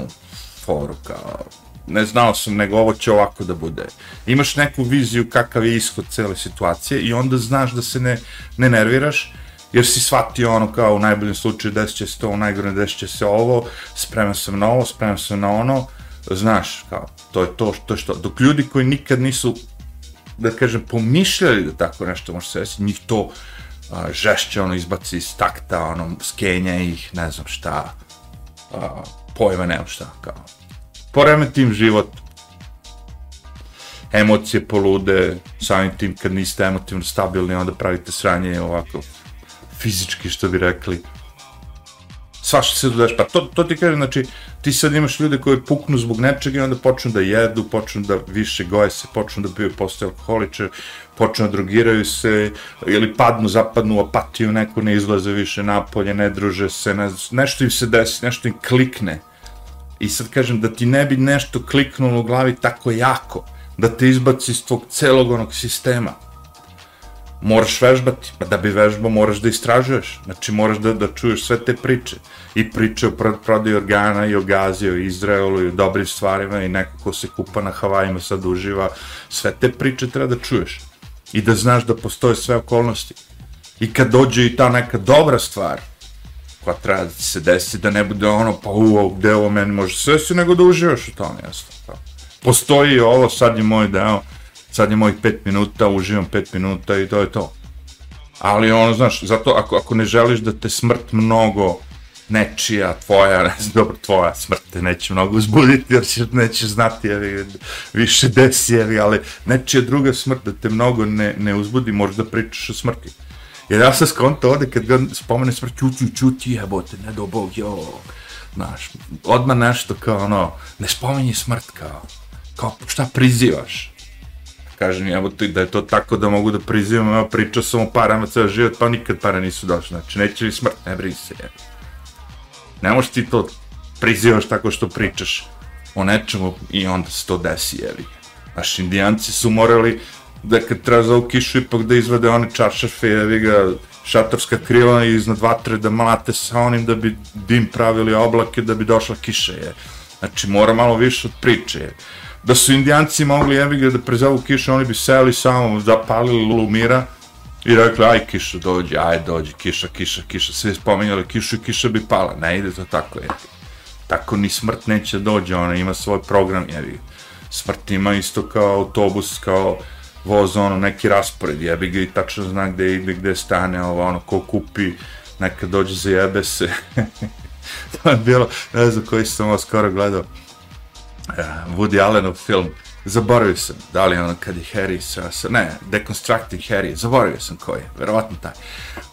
A: foru, kao, ne znao sam, nego ovo će ovako da bude. Imaš neku viziju kakav je ishod cele situacije i onda znaš da se ne, ne nerviraš, jer si shvatio ono kao u najboljem slučaju desit će se to, u najgorem desit će se ovo, spreman sam na ovo, spreman sam na ono, znaš, kao, to je to što, što, dok ljudi koji nikad nisu da kažem, pomišljali da tako nešto može se desiti, njih to a, žešće ono izbaci iz takta, ono, skenja ih, ne znam šta, a, pojma nemam šta, kao. Poremeti im život, emocije polude, samim tim kad niste emotivno stabilni, onda pravite sranje ovako, fizički, što bi rekli. Svašta se dodaš, pa to, to ti kažem, znači, ti sad imaš ljude koji puknu zbog nečega i onda počnu da jedu, počnu da više goje se, počnu da piju postoje alkoholiče, počnu da drogiraju se, ili padnu, zapadnu u apatiju, neko ne izlaze više napolje, ne druže se, ne, nešto im se desi, nešto im klikne. I sad kažem, da ti ne bi nešto kliknulo u glavi tako jako, da te izbaci iz tvog celog onog sistema, moraš vežbati, pa da bi vežbao moraš da istražuješ, znači moraš da, da čuješ sve te priče, i priče o pro- prodaji organa, i o Gazi, o Izraelu, i o dobrim stvarima, i neko ko se kupa na Havajima sad uživa, sve te priče treba da čuješ, i da znaš da postoje sve okolnosti. I kad dođe i ta neka dobra stvar, koja treba da se desi, da ne bude ono, pa u, gde ovo meni može sve se, nego da uživaš u tome, jasno. Postoji ovo, sad je moj deo, sad je mojih pet minuta, uživam pet minuta i to je to. Ali ono, znaš, zato ako, ako ne želiš da te smrt mnogo nečija, tvoja, ne znam, dobro, tvoja smrt te neće mnogo uzbuditi, jer ćeš, nećeš znati, jevi, više desi, jevi, ali nečija druga smrt da te mnogo ne, ne uzbudi, možeš da pričaš o smrti. Jer ja sam skonto ovde, kad god spomene smrt, čuti, čuti, jebote, ne do Bog, jo, znaš, odmah nešto kao ono, ne spominji smrt kao, kao šta prizivaš? Kažem, evo ti da je to tako da mogu da prizivam, evo pričao sam o parama ceo život, pa nikad pare nisu došle, znači neće li smrt, ne brini se, jebi. Ne možeš ti to prizivaš tako što pričaš o nečemu i onda se to desi, jevi. Naši indijanci su morali da kad treba ovu kišu ipak da izvade one čaršafe, jevi ga, šatorska krila iznad vatre da mlate sa onim da bi dim pravili oblake da bi došla kiša, je. Znači mora malo više od priče, je. Da su indijanci mogli, jevi ga, da prezovu kišu, oni bi seli samo, zapalili lumira, I rekli, aj kiša dođe, aj dođe, kiša, kiša, kiša, svi spominjali kišu i kiša bi pala, ne ide to tako, je. Tako ni smrt neće dođe, ona ima svoj program, jebi. Smrt ima isto kao autobus, kao voz, ono, neki raspored, jebi ga i tačno zna gde ide, gde stane, ovo, ono, ko kupi, neka dođe za jebe se. to je bilo, ne znam koji sam ovo skoro gledao, uh, Woody Allenov film, zaboravio sam, da li ono kad je Harry sa, sa ne, Deconstructing Harry, zaboravio sam ko je, verovatno taj.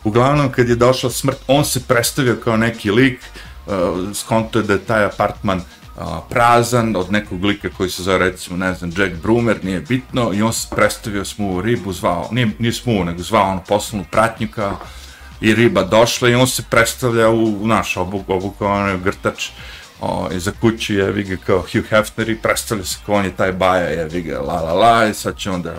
A: Uglavnom, kad je došla smrt, on se predstavio kao neki lik, uh, skonto je da je taj apartman uh, prazan od nekog lika koji se zove recimo, ne znam, Jack Brumer, nije bitno, i on se predstavio smu ribu, zvao, nije, nije smu, nego zvao ono poslovnu pratnju kao, i riba došla i on se predstavlja u, u naš obuk, obukao onaj grtač, o, iza kući je vi kao Hugh Hefner i predstavlja se kao on je taj baja je ga la la la i sad će onda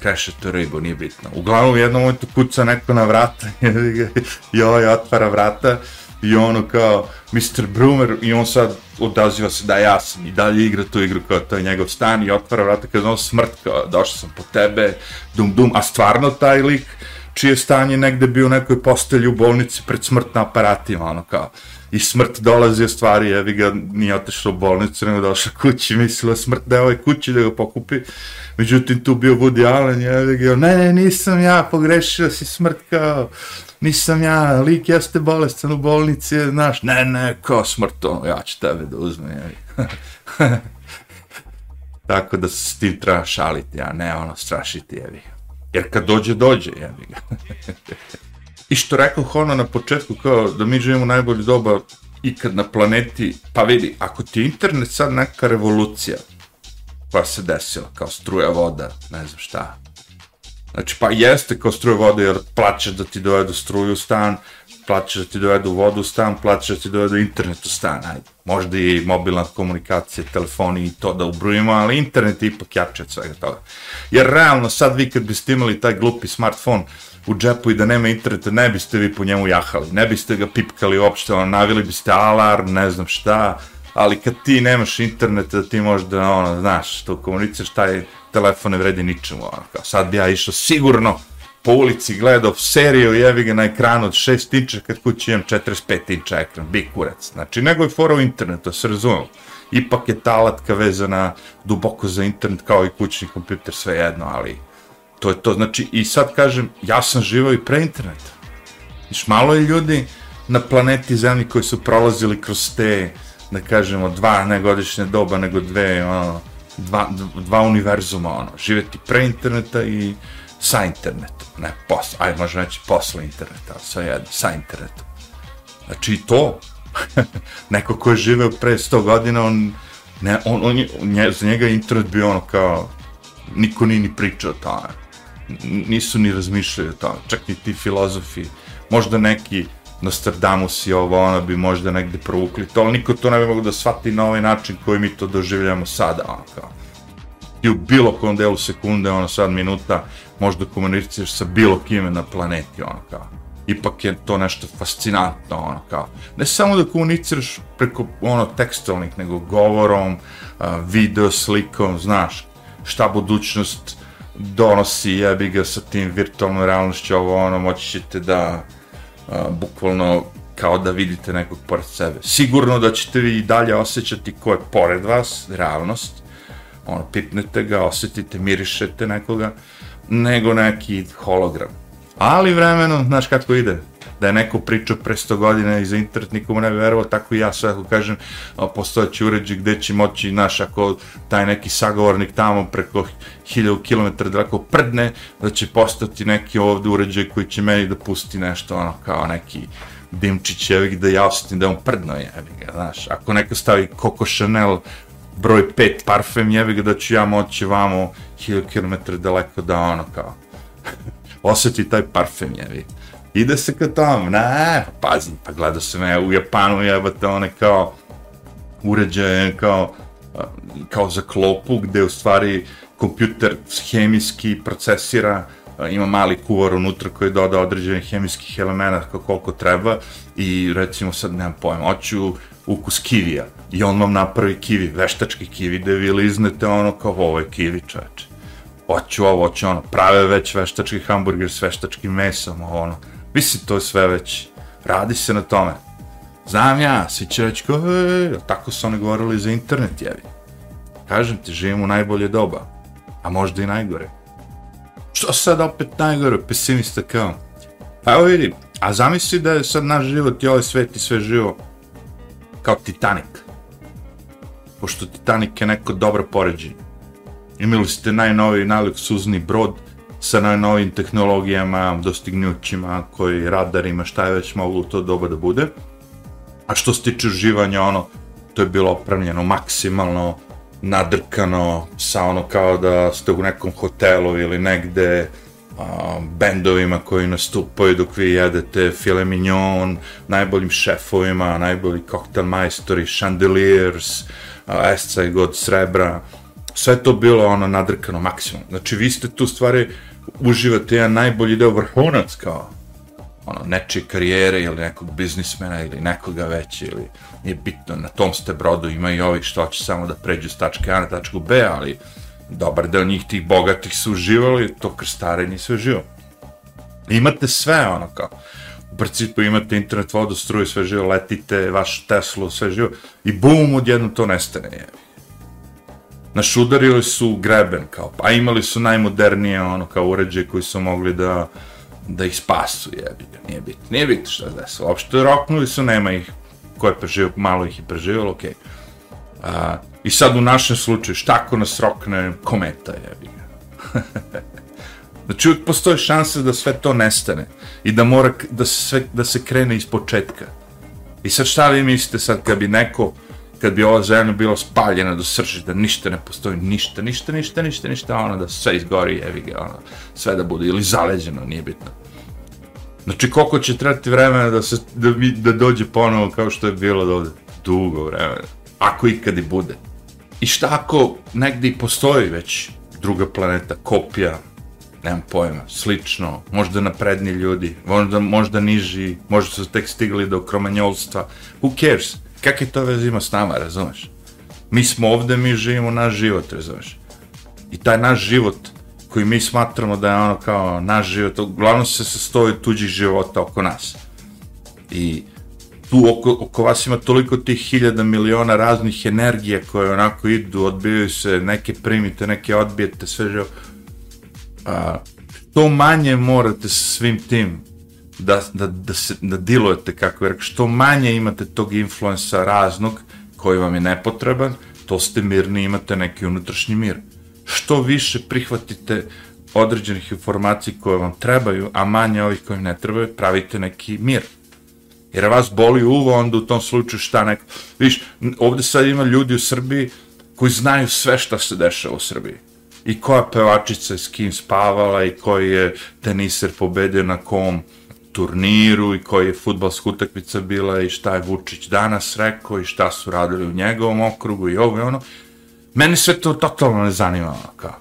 A: kreše tu ribu, nije bitno. Uglavnom u jednom momentu kuca neko na vrata i ovaj otvara vrata i ono kao Mr. Brumer i on sad odaziva se da ja sam i dalje igra tu igru kao to je njegov stan i otvara vrata kao on smrt kao došao sam po tebe dum dum, a stvarno taj lik čije stanje negde bio u nekoj postelji u bolnici pred smrt na aparatima, ono kao i smrt dolazi u stvari, jevi ga, nije otišao u bolnicu, nego došao kući, mislila smrt da je ovoj kući da ga pokupi, međutim tu bio Woody Allen, jevi ga, ne, ne, nisam ja, pogrešio si smrt kao, nisam ja, lik jeste bolestan u bolnici, znaš, ne, ne, kao smrt, ono, ja ću tebe da uzmem, jevi Tako da se s tim treba šaliti, a ne ono strašiti, jevi Jer kad dođe, dođe, jevi ga. I što rekao ono na početku, kao da mi živimo najbolji doba ikad na planeti, pa vidi, ako ti internet sad neka revolucija koja se desila, kao struja voda, ne znam šta, Znači, pa jeste kao struja voda, jer plaćaš da ti dovedu struju u stan, plaćaš da ti dovedu vodu u stan, plaćaš da ti dovedu internet u stan, ajde. Možda i mobilna komunikacija, telefoni i to da ubrujimo, ali internet je ipak jače od svega toga. Jer realno, sad vi kad biste imali taj glupi smartfon, u džepu i da nema interneta, ne biste vi po njemu jahali, ne biste ga pipkali uopšte, ono, navili biste alarm, ne znam šta, ali kad ti nemaš interneta, da ti možda, ono, znaš, to komuniciraš, taj telefon ne vredi ničemu, ono, kao sad bi ja išao sigurno po ulici gledao seriju, jevi ga na ekranu od 6 inča, kad kući imam 45 inča ekran, bi kurac. Znači, nego je fora u internetu, se razumemo. Ipak je ta alatka vezana duboko za internet kao i kućni kompjuter, sve jedno, ali to je to, znači, i sad kažem, ja sam živao i pre interneta. Viš, malo je ljudi na planeti Zemlji koji su prolazili kroz te, da kažemo, dva negodišnje doba, nego dve, ono, dva, dva univerzuma, ono, živeti pre interneta i sa internetom, ne, posle, aj, možemo reći posle interneta, ali sve jedno, sa internetom. Znači, i to, neko ko je živeo pre 100 godina, on, ne, on, on, on, za njega internet bio ono kao, niko nije ni pričao o tome nisu ni razmišljali o tome, čak i ti filozofi, možda neki Nostradamus i ovo, ono bi možda negde provukli to, ali niko to ne bi mogo da shvati na ovaj način koji mi to doživljamo sada, ono kao. I u bilo kom delu sekunde, ono sad minuta, možda komuniciraš sa bilo kime na planeti, ono kao. Ipak je to nešto fascinantno, ono kao. Ne samo da komuniciraš preko, ono, tekstualnih, nego govorom, video, slikom, znaš, šta budućnost donosi, jebi ga sa tim virtualnom realnošću, ovo ono, moći ćete da a, bukvalno kao da vidite nekog pored sebe. Sigurno da ćete vi i dalje osjećati ko je pored vas, realnost, ono, pipnete ga, osetite, mirišete nekoga, nego neki hologram. Ali vremenom, znaš kako ide, da je neko pričao pre 100 godina i za internet nikomu ne bi verovao, tako i ja sve ako kažem, postojeći uređaj gde će moći, naš, ako taj neki sagovornik tamo preko 1000 km daleko prdne, da će postati neki ovde uređaj koji će meni da pusti nešto, ono, kao neki dimčić, evi da ja osetim da on prdno, jevi ga, znaš, ako neko stavi Coco Chanel broj 5 parfem, jevi ga da ću ja moći vamo 1000 km daleko da ono kao oseti taj parfem, jevi ide se ka tom, ne, pazi, pa gleda se me u Japanu jebate one kao uređaje kao kao za klopu gde u stvari kompjuter hemijski procesira ima mali kuvar unutra koji doda određenih hemijskih elemenata koliko treba i recimo sad nemam pojma, hoću ukus kivija i on vam napravi kivi, veštački kivi da vi liznete ono kao ovo je kivi čoveče hoću ovo, hoću ono, prave već veštački hamburger s veštačkim mesom, ono, Mislim, to je sve već, radi se na tome. Znam ja, svi će reći kao, e, tako su oni govorili za internet, jevi. Kažem ti, živimo u najbolje doba, a možda i najgore. Što sad opet najgore, pesimista kao? Pa evo vidi, a zamisli da je sad naš život i ovaj svet i sve živo kao Titanic. Pošto Titanic je neko dobro poređenje. imali ste najnoviji, najluksuzni brod sa najnovijim tehnologijama, dostignućima, koji radarima, šta je već moglo to doba da bude. A što se tiče uživanja, ono, to je bilo opravljeno maksimalno, nadrkano, sa ono kao da ste u nekom hotelu ili negde, a, bendovima koji nastupaju dok vi jedete file mignon, najboljim šefovima, najbolji koktel majstori, chandeliers, esca i god srebra, sve to bilo ono nadrkano maksimum. Znači vi ste tu stvari uživate jedan najbolji deo vrhunac kao ono, nečije karijere ili nekog biznismena ili nekoga već ili nije bitno, na tom ste brodu ima i ovih što će samo da pređu s tačke A na tačku B, ali dobar deo njih tih bogatih su uživali, to krstarenje sve živo. Imate sve ono kao, u principu imate internet, vodu, struju, sve živo, letite, vaš Teslu, sve živo, i bum, odjedno to nestane, je. Naš udarili su greben, kao, a imali su najmodernije, ono, kao uređaje koji su mogli da, da ih spasu, jebi ga, nije bitno, nije bitno šta se desilo, uopšte roknuli su, nema ih, ko je preživio, malo ih je preživio, okej. Okay. I sad u našem slučaju, šta ako nas rokne kometa, jebi ga. znači uvijek postoje šanse da sve to nestane i da mora da se, sve, da se krene iz početka. I sad šta vi mislite sad kad bi neko, kad bi ova zemlja bila spaljena do srži, da ništa ne postoji, ništa, ništa, ništa, ništa, ništa, ono da sve izgori, jevi ga, ono, sve da bude, ili zaleđeno, nije bitno. Znači, koliko će trebati vremena da, se, da, mi, da dođe ponovo kao što je bilo do ovde? Dugo vremena. Ako ikad i bude. I šta ako negde i postoji već druga planeta, kopija, nemam pojma, slično, možda napredni ljudi, možda, možda niži, možda su tek stigli do kromanjolstva, who cares? Kakve to veze ima s nama, razumeš? Mi smo ovde, mi živimo naš život, razumeš? I taj naš život koji mi smatramo da je ono kao naš život, uglavnom se sastoji tuđih života oko nas. I tu oko, oko vas ima toliko tih hiljada miliona raznih energija koje onako idu, odbijaju se, neke primite, neke odbijete, sve živo. A, to manje morate sa svim tim da, da, da, se, da dilujete, kako je što manje imate tog influensa raznog koji vam je nepotreban, to ste mirni, imate neki unutrašnji mir. Što više prihvatite određenih informacija koje vam trebaju, a manje ovih koji ne trebaju, pravite neki mir jer vas boli uvo, onda u tom slučaju šta neko... Viš, ovde sad ima ljudi u Srbiji koji znaju sve šta se dešava u Srbiji. I koja pevačica je s kim spavala i koji je teniser pobedio na kom turniru i koji je futbalska utakmica bila i šta je Vučić danas rekao i šta su radili u njegovom okrugu i ovo i ono. Meni sve to totalno ne zanima, kao.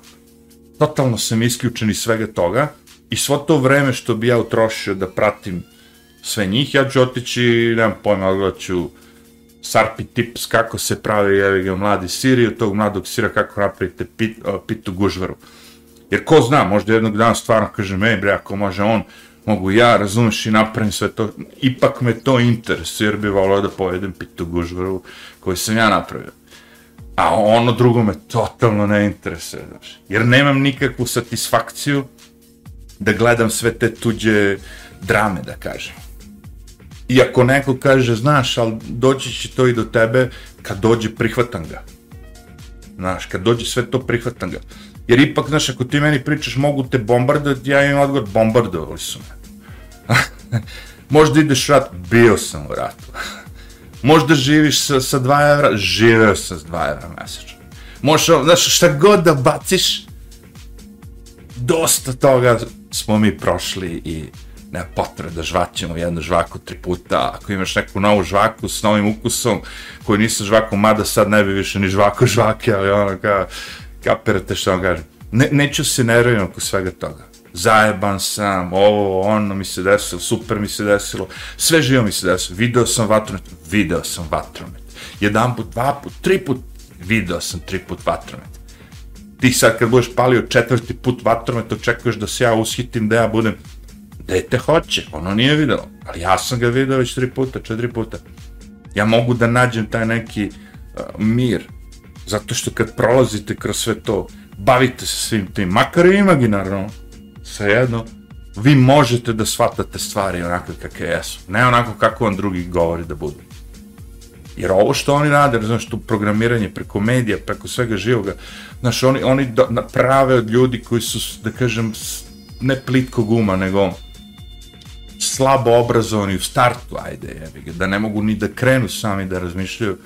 A: Totalno sam isključen iz svega toga i svo to vreme što bi ja utrošio da pratim sve njih, ja ću otići, nemam pojma, odgledat ću Sarpi tips kako se pravi jevi mladi sir od tog mladog sira kako napravite pit, pitu gužvaru. Jer ko zna, možda jednog dana stvarno kažem, ej bre, ako može on, mogu ja, razumeš i napravim sve to, ipak me to interesuje, jer bi volio da pojedem pitu gužvaru koju sam ja napravio. A ono drugo me totalno ne interesuje, znaš. Jer nemam nikakvu satisfakciju da gledam sve te tuđe drame, da kažem. I ako neko kaže, znaš, ali doći će to i do tebe, kad dođe, prihvatam ga. Znaš, kad dođe sve to, prihvatam ga. Jer ipak, znaš, ako ti meni pričaš, mogu te bombardovati, ja imam odgovor, bombardovali su me. Možda ideš u rat, bio sam u ratu. Možda živiš sa, sa 2 evra, živeo sam s 2 evra mesečno. Možda, znaš, šta god da baciš, dosta toga smo mi prošli i nema potrebe da žvaćemo jednu žvaku tri puta, ako imaš neku novu žvaku s novim ukusom, koju nisu žvaku, mada sad ne bi više ni žvaku žvake, ali ono kao, kapirate što vam kažem. Ne, neću se nervim oko svega toga. Zajeban sam, ovo, ono mi se desilo, super mi se desilo, sve živo mi se desilo. Video sam vatromet, video sam vatromet. Jedan put, dva put, tri put, video sam tri put vatromet. Ti sad kad budeš palio četvrti put vatromet, očekuješ da se ja ushitim, da ja budem Dete hoće, ono nije videlo, ali ja sam ga video već tri puta, četiri puta. Ja mogu da nađem taj neki uh, mir, zato što kad prolazite kroz sve to, bavite se svim tim, makar i imaginarno, svejedno, vi možete da shvatate stvari onako kakve jesu, ne onako kako vam drugi govori da budu. Jer ovo što oni rade, znaš, to programiranje preko medija, preko svega živoga, znaš, oni, oni do, prave od ljudi koji su, da kažem, ne plitkog uma, nego slabo obrazovani u startu, ajde, jebi da ne mogu ni da krenu sami da razmišljaju,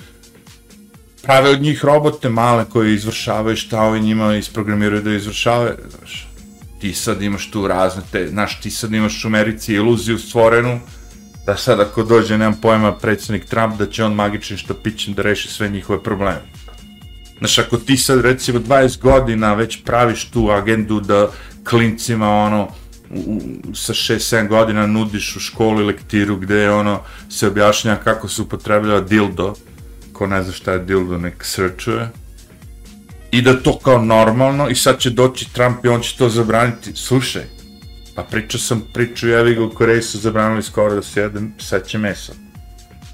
A: prave od njih robote male koje izvršavaju šta ovi njima isprogramiraju da izvršavaju, znaš. Ti sad imaš tu razne te, znaš, ti sad imaš u Americi iluziju stvorenu, da sad ako dođe, nemam pojma, predsednik Trump, da će on magičnim štapićem da reši sve njihove probleme. Znaš, ako ti sad recimo 20 godina već praviš tu agendu da klincima ono, u, sa 6-7 godina nudiš u školi lektiru gde ono se objašnja kako se upotrebljava dildo, ko ne zna šta je dildo, nek srčuje, i da to kao normalno, i sad će doći Trump i on će to zabraniti. Slušaj, pa pričao sam priču, jevi ga u Koreji su zabranili skoro da se jede seće mesa.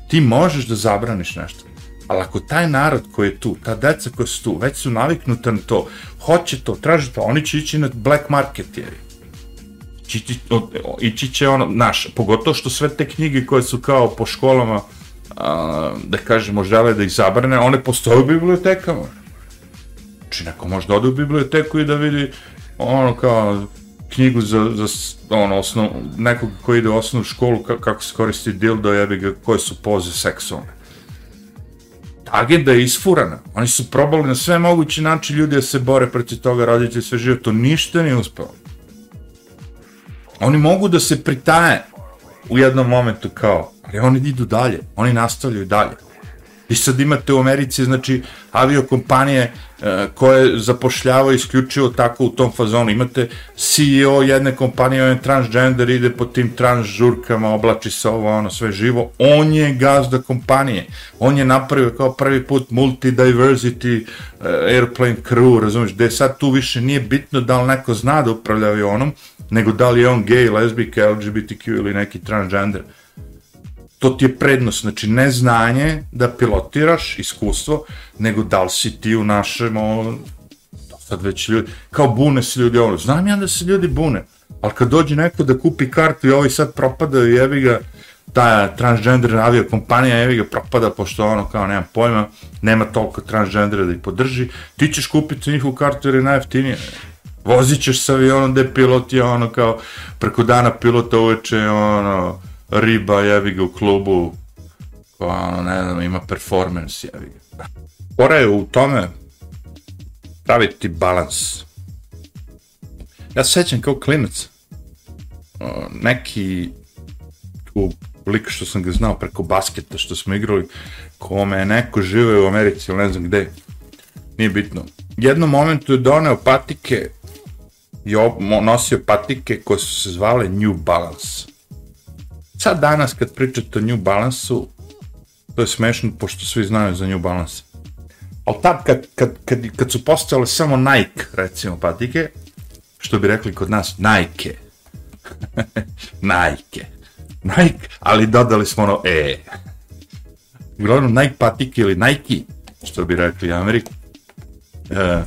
A: Ti možeš da zabraniš nešto, ali ako taj narod koji je tu, ta deca koja su tu, već su naviknuta na to, hoće to, traže to, oni će ići na black market, jevi ići će ono, naš, pogotovo što sve te knjige koje su kao po školama, a, da kažemo, žele da ih zabrane, one postoje u bibliotekama. Znači, neko može da ode u biblioteku i da vidi ono kao knjigu za, za ono, osnov, nekog koji ide u osnovnu školu, kako se koristi dildo, jebi ga, koje su poze seksualne. Agenda je isfurana. Oni su probali na sve mogući način ljudi da se bore protiv toga, roditelji sve živo, to ništa nije uspelo. Oni mogu da se pritaje u jednom momentu kao, ali oni idu dalje, oni nastavljaju dalje. I sad imate u Americi, znači, aviokompanije e, koje zapošljavaju isključivo tako u tom fazonu. Imate CEO jedne kompanije, on je transgender, ide po tim trans žurkama, oblači se ovo, ono, sve živo. On je gazda kompanije. On je napravio kao prvi put multi-diversity uh, airplane crew, razumiješ, gde sad tu više nije bitno da li neko zna da upravlja avionom, nego da li je on gay, lesbika, LGBTQ ili neki transgender. To ti je prednost, znači ne znanje da pilotiraš, iskustvo, nego da li si ti u našem, ovo, sad već ljudi, kao bune se ljudi ovo, znam ja da se ljudi bune, ali kad dođe neko da kupi kartu i ovi sad propadaju, jebi ga, ta transgender avio kompanija, jevi ga, propada, pošto ono, kao, nema pojma, nema toliko transgendera da ih podrži, ti ćeš kupiti njihovu kartu jer je najjeftinije. Vozit ćeš sa avionom gde pilot je ono kao preko dana pilota uveče ono riba jevi ga u klubu pa ono ne znam ima performance jevi ga. Pora je u tome praviti balans. Ja se sećam kao klinac neki u lik što sam ga znao preko basketa što smo igrali kome je neko žive u Americi ili ne znam gde nije bitno. Jednom momentu je doneo patike i nosio patike koje su se zvale New Balance. Sad danas kad pričate o New Balance-u, to je smešno pošto svi znaju za New Balance. Ali tad kad, kad, kad, kad su postale samo Nike, recimo, patike, što bi rekli kod nas, Nike. Nike. Nike, ali dodali smo ono E. Uglavnom Nike patike ili Nike, što bi rekli Amerik. E,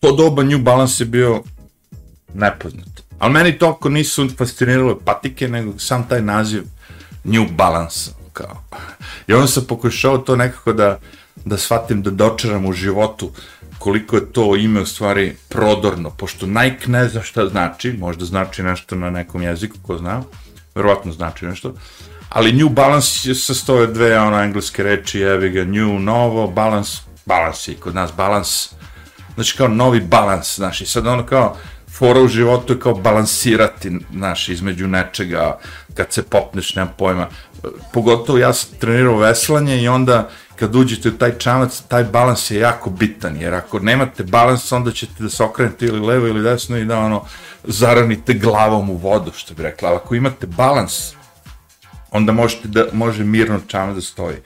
A: to doba New Balance je bio nepoznat. Ali meni toliko nisu fascinirale patike, nego sam taj naziv New Balance, kao. I onda sam pokušao to nekako da, da shvatim, da dočaram u životu koliko je to ime u stvari prodorno, pošto Nike ne zna šta znači, možda znači nešto na nekom jeziku, ko zna, verovatno znači nešto, ali New Balance je sastoje dve ono engleske reči, evi ga, New, novo, Balance, Balance i kod nas Balance, znači kao novi balans, znaš, i sad ono kao, fora u životu je kao balansirati, znaš, između nečega, kad se popneš, nemam pojma. Pogotovo ja sam trenirao veslanje i onda kad uđete u taj čamac, taj balans je jako bitan, jer ako nemate balans, onda ćete da se okrenete ili levo ili desno i da ono, zaranite glavom u vodu, što bi rekla. Ako imate balans, onda možete da, može mirno čamac da stoji.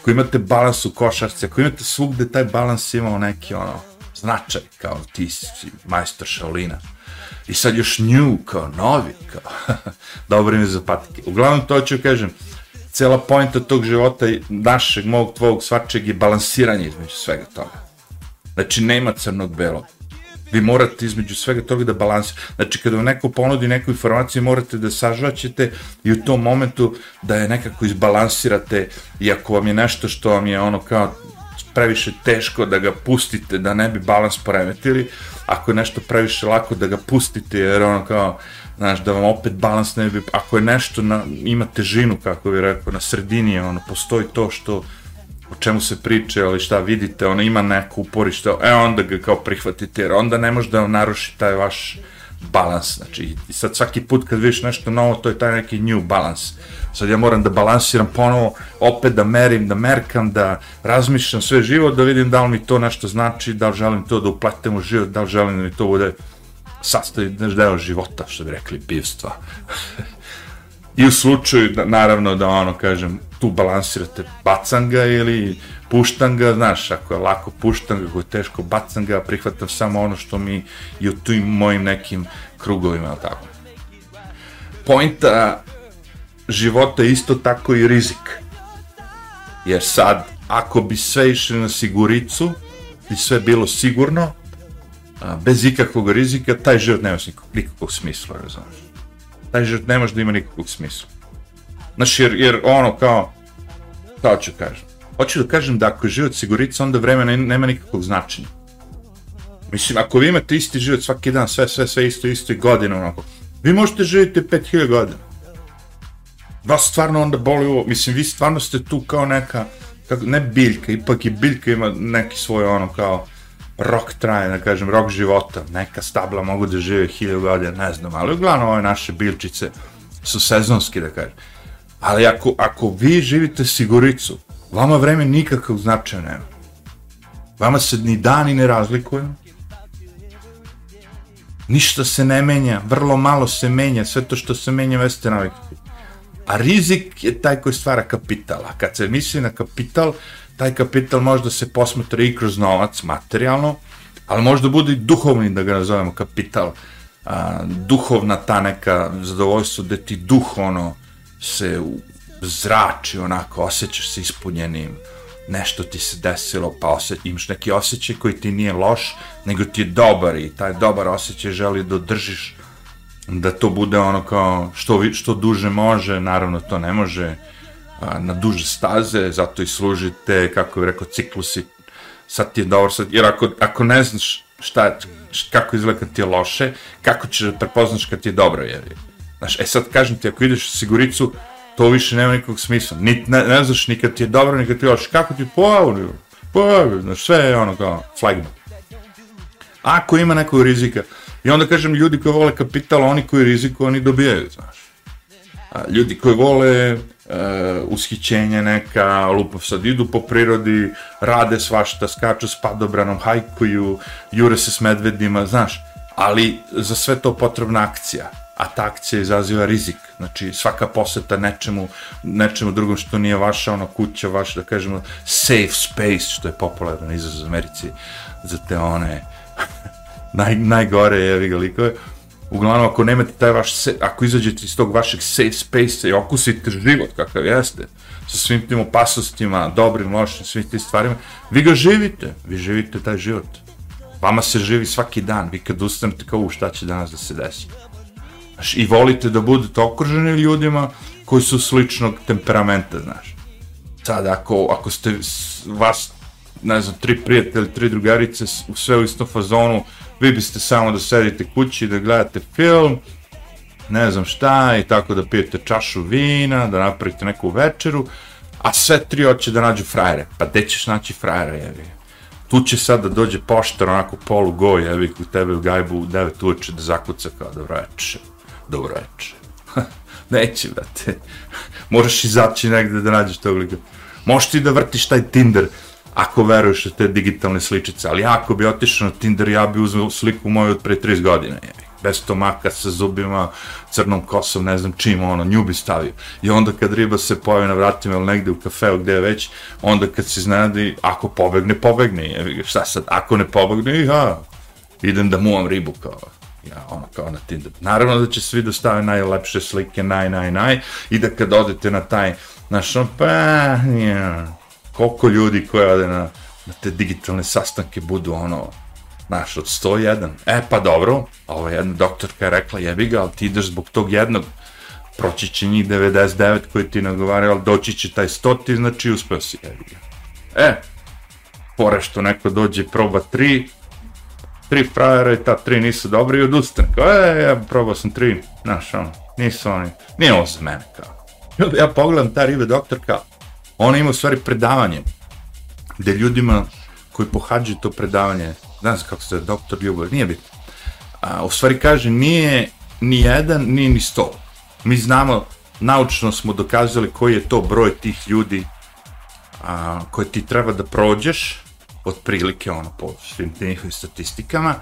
A: Ako imate balans u košarci, ako imate svugde taj balans imao neki ono, značaj, kao ti si majstor Shaolina. I sad još new, kao novi, kao dobro ime za patike. Uglavnom to ću kažem, cela pojenta tog života, našeg, mog, tvog, svačeg je balansiranje između svega toga. Znači, nema crnog belog. Vi morate između svega toga da balansirate. Znači, kada vam neko ponudi neku informaciju, morate da sažvaćete i u tom momentu da je nekako izbalansirate i ako vam je nešto što vam je ono kao previše teško da ga pustite, da ne bi balans poremetili, ako je nešto previše lako da ga pustite, jer ono kao, znaš, da vam opet balans ne bi, ako je nešto na, ima težinu, kako bih rekao, na sredini, ono, postoji to što o čemu se priča, ali šta vidite, ona ima neko uporište, e onda ga kao prihvatite, jer onda ne može da vam naruši taj vaš balans, znači, i sad svaki put kad vidiš nešto novo, to je taj neki new balance. Sad ja moram da balansiram ponovo, opet da merim, da merkam, da razmišljam sve život, da vidim da li mi to nešto znači, da li želim to da upletem u život, da li želim da mi to bude sastavi deo života, što bi rekli, pivstva. I u slučaju, da, naravno, da ono, kažem, tu balansirate bacam ga ili puštam ga, znaš, ako je lako puštam ga, ako je teško bacam ga, prihvatam samo ono što mi i u tim mojim nekim krugovima, tako. Pointa života isto tako i rizik. Jer sad, ako bi sve išli na siguricu i sve bilo sigurno, bez ikakvog rizika, taj život nema nikakvog, nikakvog smisla, razumiješ? Taj život ne može da ima nikakvog smisla. Znaš, jer, jer ono kao, kao ću kažem, hoću da kažem da ako je život sigurica, onda vreme ne, nema nikakvog značenja. Mislim, ako vi imate isti život svaki dan, sve, sve, sve isto, isto i godina, onako, vi možete živjeti 5000 godina. Vas stvarno onda boli ovo, mislim, vi stvarno ste tu kao neka, kako, ne biljka, ipak i biljka ima neki svoj ono kao, rok traje, da kažem, rok života, neka stabla mogu da žive hiljadu godina, ne znam, ali uglavnom ove naše biljčice su sezonski, da kažem. Ali ako, ako vi živite siguricu, vama vreme nikakav značaja nema. Vama se ni dani ne razlikuju, ništa se ne menja, vrlo malo se menja, sve to što se menja veste navikati. A rizik je taj koji stvara kapital. A kad se misli na kapital, taj kapital može da se posmatra i kroz novac, materijalno, ali možda bude i duhovni, da ga nazovemo kapital, a, duhovna ta neka zadovoljstvo da ti duh ono se zrači onako, osjećaš se ispunjenim, nešto ti se desilo, pa osje, imaš neki osjećaj koji ti nije loš, nego ti je dobar i taj dobar osjećaj želi da držiš, da to bude ono kao što, što duže može, naravno to ne može, a, na duže staze, zato i služite, kako bih rekao, ciklusi, sad ti je dobro, sad, jer ako, ako ne znaš šta, kako izgleda kad ti je loše, kako ćeš da prepoznaš kad ti je dobro, jer Znaš, e sad kažem ti, ako ideš u siguricu, to više nema nikog smisla. Ni, ne, ne znaš ni kad ti je dobro, ni kad ti je loše. Kako ti pojavu, pojavu, znaš, sve je ono kao flagma. Ako ima nekog rizika, i onda kažem, ljudi koji vole kapital, oni koji riziku, oni dobijaju, znaš. A, ljudi koji vole uh, ushićenje neka, lupo sad idu po prirodi, rade svašta, skaču s padobranom, hajkuju, jure se s medvedima, znaš, ali za sve to potrebna akcija a ta akcija izaziva rizik. Znači, svaka poseta nečemu, nečemu drugom što nije vaša, ono, kuća, vaš, da kažemo, safe space, što je popularan izraz u Americi, za te one naj, najgore, jevi ga likove. Uglavnom, ako nemate taj vaš, ako izađete iz tog vašeg safe space i okusite život kakav jeste, sa svim tim opasnostima, dobrim, lošim, svim tim stvarima, vi ga živite, vi živite taj život. Vama se živi svaki dan, vi kad ustanete kao u šta će danas da se desi. Znaš, i volite da budete okruženi ljudima koji su sličnog temperamenta, znaš. Sad, ako, ako ste vas, ne znam, tri prijatelji, tri drugarice, sve u istom fazonu, vi biste samo da sedite kući, da gledate film, ne znam šta, i tako da pijete čašu vina, da napravite neku večeru, a sve tri hoće da nađu frajere. Pa gde ćeš naći frajere, jevi? Tu će sad da dođe poštar, onako polu goj, jevi, u tebe u gajbu u 9 uveče da zakuca kao dobro večer dobro veče. Neće, brate. Moraš izaći negde da nađeš tog lika. Možeš ti da vrtiš taj Tinder, ako veruješ u te digitalne sličice, ali ako bi otišao na Tinder, ja bi uzeo sliku moju od pre 30 godina, je. bez stomaka, sa zubima, crnom kosom, ne znam čim, ono, nju bi stavio. I onda kad riba se pojavi na vratima ili negde u kafeu, gde je već, onda kad se iznenadi, ako pobegne, pobegne, je. šta sad, ako ne pobegne, ja, idem da muvam ribu, kao, ja, ono kao na Tinder. Naravno da će svi da najlepše slike, naj, naj, naj, i da kad odete na taj, znaš, ono, pa, ja, koliko ljudi koji ode na, na te digitalne sastanke budu, ono, Znaš, od 101. E, pa dobro, ova jedna doktorka je rekla, jebi ga, ali ti ideš zbog tog jednog, proći će njih 99 koji ti nagovaraju, ali doći će taj 100 ti, znači uspeo si, jebi ga. E, pore što neko dođe proba tri, tri frajera i ta tri nisu dobri i odustane. Kao, e, ja probao sam tri, znaš, ono, nisu oni, nije ovo za mene, kao. Ja pogledam ta ribe doktorka, ona ima u stvari predavanje, gde ljudima koji pohađaju to predavanje, znam se kako se zove, doktor Ljubav, nije bitno, a, u stvari kaže, nije ni jedan, nije ni sto. Mi znamo, naučno smo dokazali koji je to broj tih ljudi a, koje ti treba da prođeš, otprilike ono po svim tim njihovim statistikama,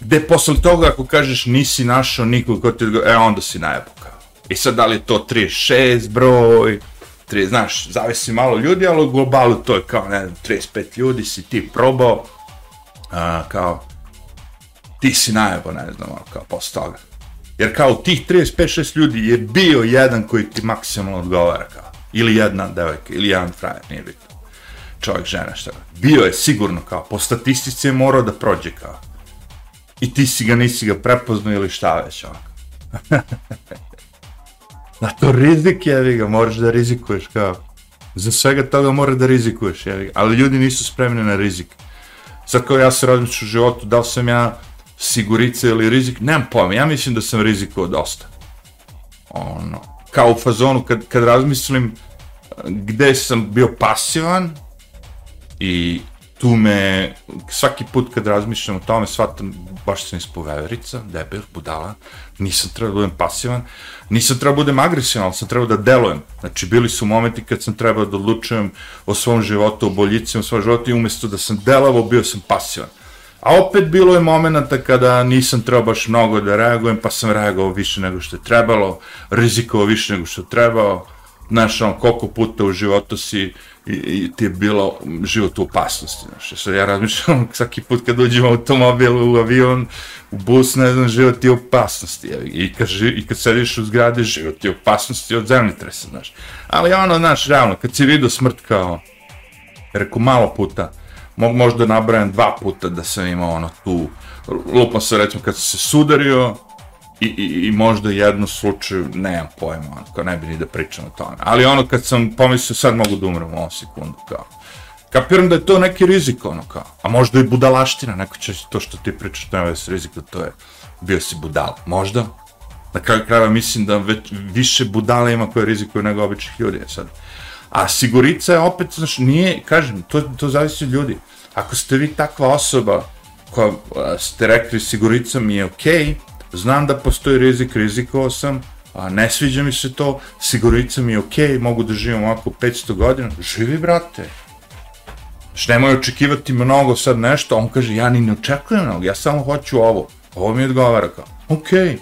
A: gde posle toga ako kažeš nisi našao nikog ko ti e onda si najebo kao. I sad da li je to 36 broj, 3, znaš, zavisi malo ljudi, ali u globalu to je kao, ne znam, 35 ljudi si ti probao, a, kao, ti si najebo, ne znam, kao posle toga. Jer kao tih 35-6 ljudi je bio jedan koji ti maksimalno odgovara kao. Ili jedna devojka, ili jedan frajer, nije bitno. Čovjek, žena, šta. Bio je sigurno kao, po statistici je morao da prođe kao. I ti si ga, nisi ga prepoznao ili šta već, ovako. Na to rizik je, ga, moraš da rizikuješ kao. Za svega toga mora da rizikuješ, je, ali ljudi nisu spremni na rizik. Sad kao ja se razmišljam u životu, da li sam ja sigurica ili rizik, nemam pojma, ja mislim da sam rizikovao dosta. Ono, kao u fazonu kad, kad razmislim gde sam bio pasivan i tu me, svaki put kad razmišljam o tome, shvatam, baš sam ispod veverica, debel, budala, nisam trebao da budem pasivan, nisam trebao da budem agresivan, ali sam trebao da delujem. Znači, bili su momenti kad sam trebao da odlučujem o svom životu, o boljicima, svom životu i umesto da sam delavao, bio sam pasivan. A opet bilo je momenta kada nisam trebao baš mnogo da reagujem, pa sam reagovao više nego što je trebalo, rizikovao više nego što je trebao, znaš, on, koliko puta u životu si i, i ti je bilo život u opasnosti, znaš, sad ja razmišljam svaki put kad uđem u automobil, u avion, u bus, ne znam, život je u opasnosti, je, i kad, i kad sediš u zgradi, život je u opasnosti od zemljitresa, znaš, ali ono, znaš, realno, kad si vidio smrt kao, rekao, malo puta, možda nabrajam dva puta da sam imao ono tu, lupno se recimo kad sam se sudario i, i, i možda jednu slučaju, nemam pojma, ono, kao ne bi ni da pričam o tome. Ali ono kad sam pomislio sad mogu da umrem u ovom sekundu, kao. Kapiram da je to neki rizik, ono kao. A možda i budalaština, neko će to što ti pričaš, nema već rizika, to je, bio si budal. Možda. Na kraju krajeva mislim da već više budala ima koje rizikuju nego običnih ljudi, e sad. A sigurica je opet, znaš, nije, kažem, to, to zavisi od ljudi. Ako ste vi takva osoba koja ste rekli sigurica mi je okej, okay, znam da postoji rizik, rizikovao sam, a ne sviđa mi se to, sigurica mi je okej, okay, mogu da živim ovako 500 godina, živi brate. Što nemoj očekivati mnogo sad nešto, on kaže, ja ni ne očekujem mnogo, ja samo hoću ovo, ovo mi odgovara kao, okej, okay,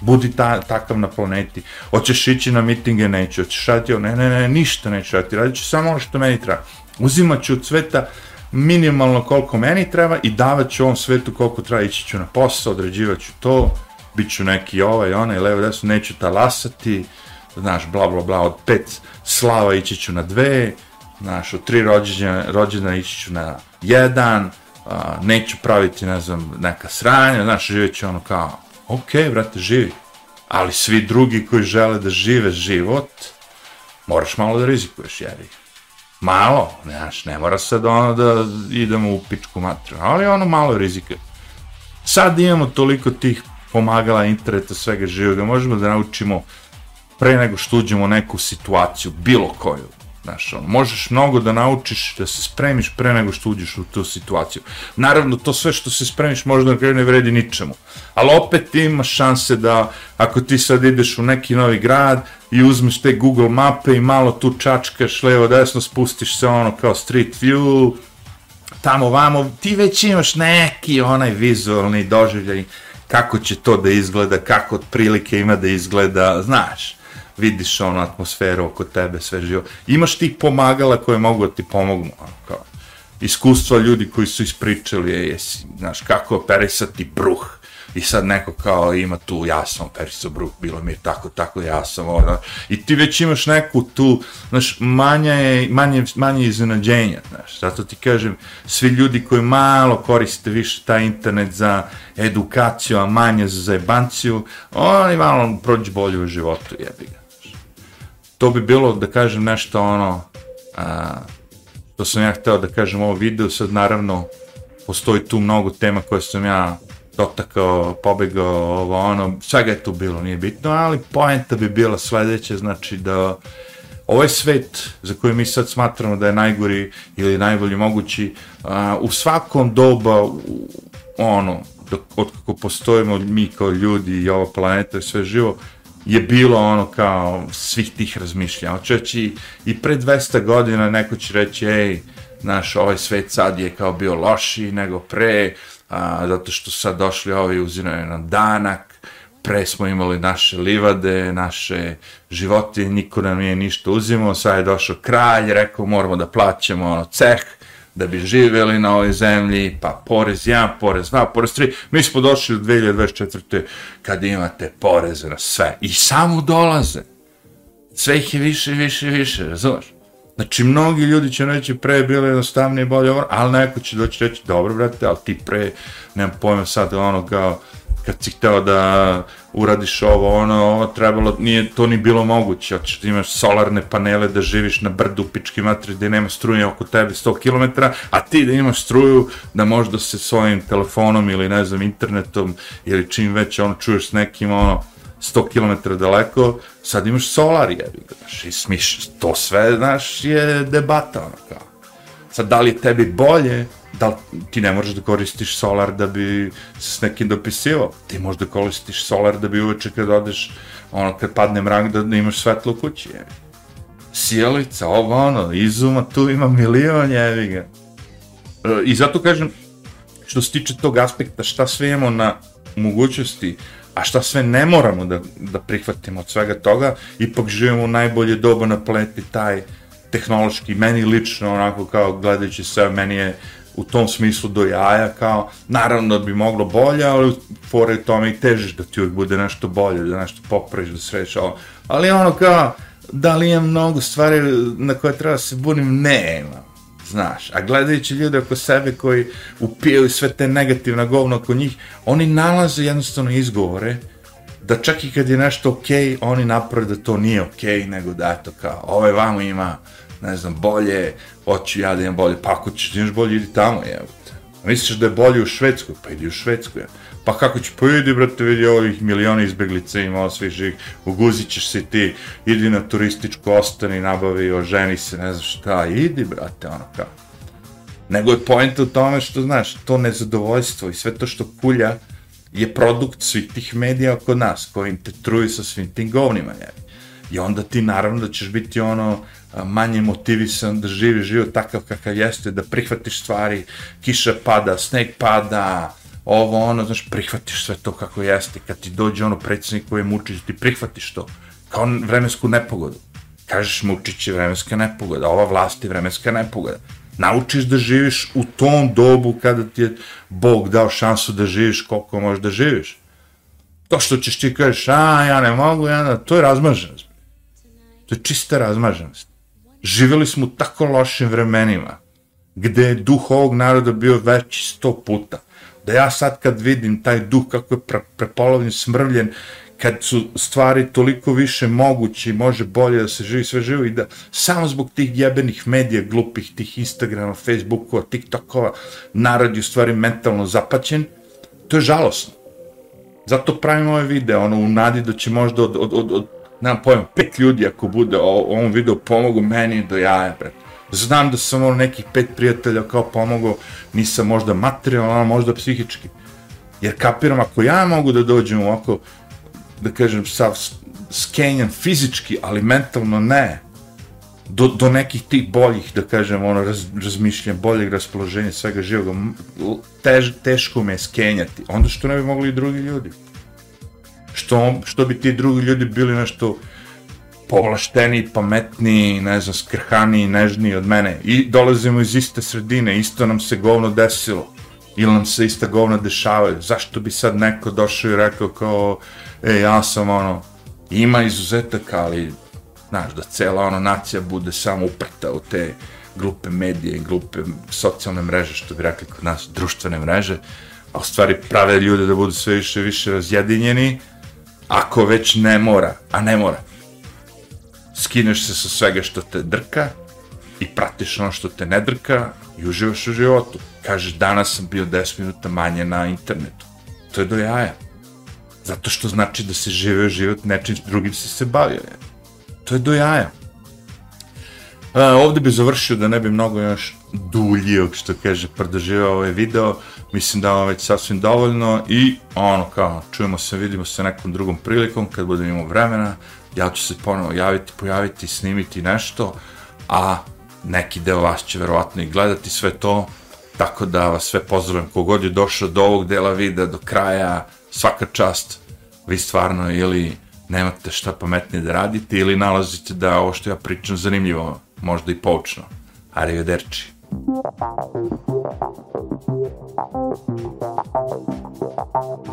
A: budi ta, takav na planeti, hoćeš ići na mitinge, neću, hoćeš raditi, ne, ne, ne, ništa neću raditi, radit ću samo ono što meni treba. Uzimat ću od sveta minimalno koliko meni treba i davat ću ovom svetu koliko treba, ići ću na posao, određivat ću to, bit ću neki ovaj, onaj, levo, desno, neću talasati, znaš, bla, bla, bla, od pet slava ići ću na dve, znaš, od tri rođenja, rođena ići ću na jedan, a, neću praviti, ne znam, neka sranja, znaš, živjet ću ono kao, ok, brate, živi. Ali svi drugi koji žele da žive život, moraš malo da rizikuješ, jevi. Malo, znaš, ne mora sad ono da idemo u pičku matru, ali ono malo rizika. Sad imamo toliko tih pomagala interneta, svega živoga, možemo da naučimo pre nego što uđemo u neku situaciju, bilo koju, Znaš, on, možeš mnogo da naučiš, da se spremiš pre nego što uđeš u tu situaciju. Naravno, to sve što se spremiš možda na kraju ne vredi ničemu. Ali opet imaš šanse da, ako ti sad ideš u neki novi grad i uzmeš te Google mape i malo tu čačkaš levo desno, spustiš se ono kao street view, tamo vamo, ti već imaš neki onaj vizualni doživljaj kako će to da izgleda, kako otprilike ima da izgleda, znaš vidiš ono atmosferu oko tebe, sve živo. Imaš tih pomagala koje mogu da ti pomognu, kao, iskustva ljudi koji su ispričali, je, jesi, znaš, kako operisati bruh, i sad neko kao ima tu, ja sam Perisa Brook, bilo mi je tako, tako, ja sam ono, i ti već imaš neku tu, znaš, manja je, manje, manje iznenađenja, znaš, zato ti kažem, svi ljudi koji malo koriste više taj internet za edukaciju, a manje za zajebanciju, oni malo prođu bolje u životu, jebi ga. To bi bilo, da kažem, nešto ono, a, što sam ja hteo da kažem u ovom videu, sad naravno, postoji tu mnogo tema koje sam ja dotakao, pobegao, ovo ono, svega je tu bilo, nije bitno, ali poenta bi bila sledeća, znači da ovaj svet za koji mi sad smatramo da je najgori ili najbolji mogući, a, u svakom doba, u, ono, dok, od kako postojimo mi kao ljudi i ova planeta i sve živo, je bilo ono kao svih tih razmišljanja. Očeći i pre 200 godina neko će reći, ej, naš, ovaj svet sad je kao bio lošiji nego pre, a, zato što sad došli ovi uzimaju nam danak, pre smo imali naše livade, naše životinje, niko nam nije ništa uzimao, sad je došao kralj, rekao moramo da plaćamo ono, ceh, da bi živeli na ovoj zemlji, pa porez 1, porez 2, porez 3. Mi smo došli u 2024. kad imate poreze na sve. I samo dolaze. Sve ih je više, više, više, razumeš? Znači, mnogi ljudi će reći pre je bilo jednostavnije, bolje ovo, ali neko će doći reći, dobro, brate, ali ti pre, nemam pojma sad, ono, kao, kad si hteo da uradiš ovo, ono, ovo trebalo, nije to ni bilo moguće, hoćeš da imaš solarne panele, da živiš na brdu, pički matri, gde nema struje oko tebe 100 km, a ti da imaš struju, da možda se svojim telefonom ili, ne znam, internetom ili čim već, ono, čuješ s nekim, ono, 100 km daleko, sad imaš solar, jebi znaš, i smiš, to sve, znaš, je debata, ono, kao. Sad, da li je tebi bolje, da ti ne možeš da koristiš solar da bi s nekim dopisivao, ti možeš da koristiš solar da bi uveče kad odeš, ono, kad padne mrak, da, da imaš svetlo u kući, jebi. Sjelica, ovo, ono, izuma, tu ima milion, jebi ga. E, I zato kažem, što se tiče tog aspekta, šta sve imamo na mogućnosti, a šta sve ne moramo da, da prihvatimo od svega toga, ipak živimo u najbolje doba na planeti taj tehnološki, meni lično, onako kao gledajući sve, meni je u tom smislu do jaja, kao, naravno da bi moglo bolje, ali fore tome i težiš da ti uvijek bude nešto bolje, da nešto popraviš, da središ ovo. Ali ono kao, da li imam mnogo stvari na koje treba da se bunim? Nema znaš. A gledajući ljude oko sebe koji upijaju sve te negativna govna oko njih, oni nalaze jednostavno izgovore da čak i kad je nešto okej, okay, oni naprave da to nije okej, okay, nego da eto kao, ovaj vamo ima, ne znam, bolje, hoću ja da imam bolje, pa ako ćeš da imaš bolje, idi tamo, evo. Misliš da je bolje u Švedskoj? Pa idi u Švedsku, ja. Pa kako će, pa idi, brate, vidi ovih miliona izbeglica ima svih živih, uguzit ćeš se ti, idi na turističku ostani, nabavi, oženi se, ne znam šta, idi, brate, ono kao. Nego je point u tome što, znaš, to nezadovoljstvo i sve to što kulja je produkt svih tih medija oko nas, koji te truju sa svim tim govnima, je. I onda ti naravno da ćeš biti ono manje motivisan da živi život takav kakav jeste, da prihvatiš stvari, kiša pada, sneg pada, ovo ono, znaš, prihvatiš sve to kako jeste, kad ti dođe ono predsednik koji je Mučić, ti prihvatiš to, kao vremensku nepogodu. Kažeš Mučić je vremenska nepogoda, ova vlast je vremenska nepogoda. Naučiš da živiš u tom dobu kada ti je Bog dao šansu da živiš koliko možeš da živiš. To što ćeš ti kažeš, a ja ne mogu, ja ne, to je razmaženost. To je čista razmaženost. Živjeli smo u tako lošim vremenima, gde je duh ovog naroda bio veći sto puta da ja sad kad vidim taj duh kako je pre, prepolovljen, smrvljen, kad su stvari toliko više moguće i može bolje da se živi sve živo i da samo zbog tih jebenih medija, glupih, tih Instagrama, Facebookova, TikTokova, narod je u stvari mentalno zapaćen, to je žalosno. Zato pravim ove videe, ono, u nadi da će možda od, od, od, od nemam pojma, pet ljudi ako bude o, ovom videu pomogu meni do jaja, pred Znam da sam ono nekih pet prijatelja kao pomogao, nisam možda materijalno, možda psihički. Jer kapiram, ako ja mogu da dođem ovako, da kažem, sav skenjan fizički, ali mentalno ne, do, do nekih tih boljih, da kažem, ono, raz, razmišljanja, boljeg raspoloženja, svega živoga, tež, teško me je skenjati. Onda što ne bi mogli i drugi ljudi? Što, što bi ti drugi ljudi bili nešto povlašteniji, pametniji, ne znam, skrhaniji, nežniji od mene. I dolazimo iz iste sredine, isto nam se govno desilo. ili nam se ista govna dešavaju, zašto bi sad neko došao i rekao kao, e, ja sam ono, ima izuzetaka, ali, znaš, da cela ono nacija bude samo uprta u te glupe medije, glupe socijalne mreže, što bi rekli kod nas, društvene mreže, a u stvari prave ljude da budu sve više više razjedinjeni, ako već ne mora, a ne mora. Skineš se sa svega što te drka i pratiš ono što te ne drka i uživaš u životu. Kažeš, danas sam bio 10 minuta manje na internetu. To je do jaja. Zato što znači da se živeo život nečim drugim si se bavio. To je do jaja. A, ovde bi završio da ne bi mnogo još duljio, što kaže, prodrživao ovaj video. Mislim da vam već sasvim dovoljno i ono kao, čujemo se, vidimo se nekom drugom prilikom kad budem imao vremena. Ja ću se ponovo javiti, pojaviti, snimiti nešto, a neki deo vas će verovatno i gledati sve to, tako da vas sve pozdravim kogod je došao do ovog dela videa, do kraja, svaka čast, vi stvarno ili nemate šta pametnije da radite ili nalazite da ovo što ja pričam zanimljivo, možda i poučno. Arrivederci. Thank you.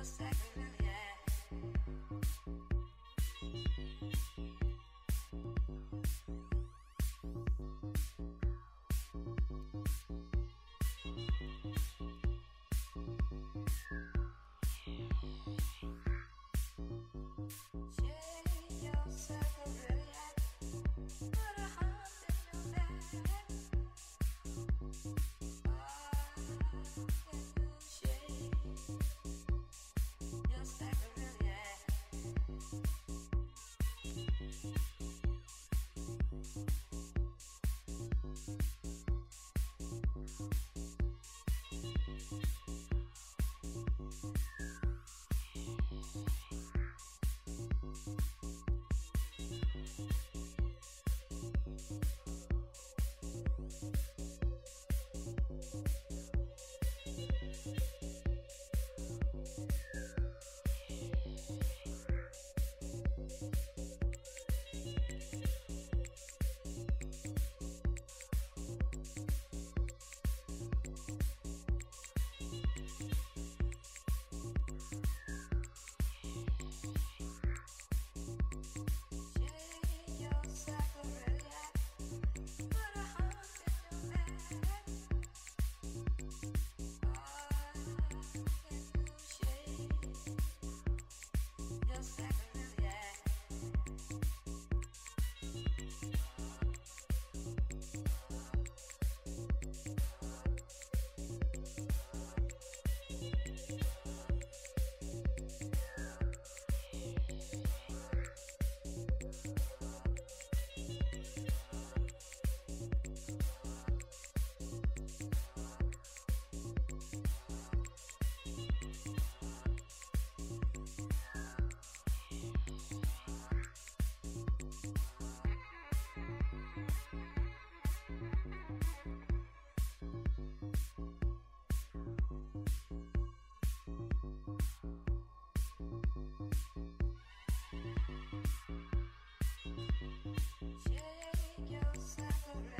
A: yourself. Thank you.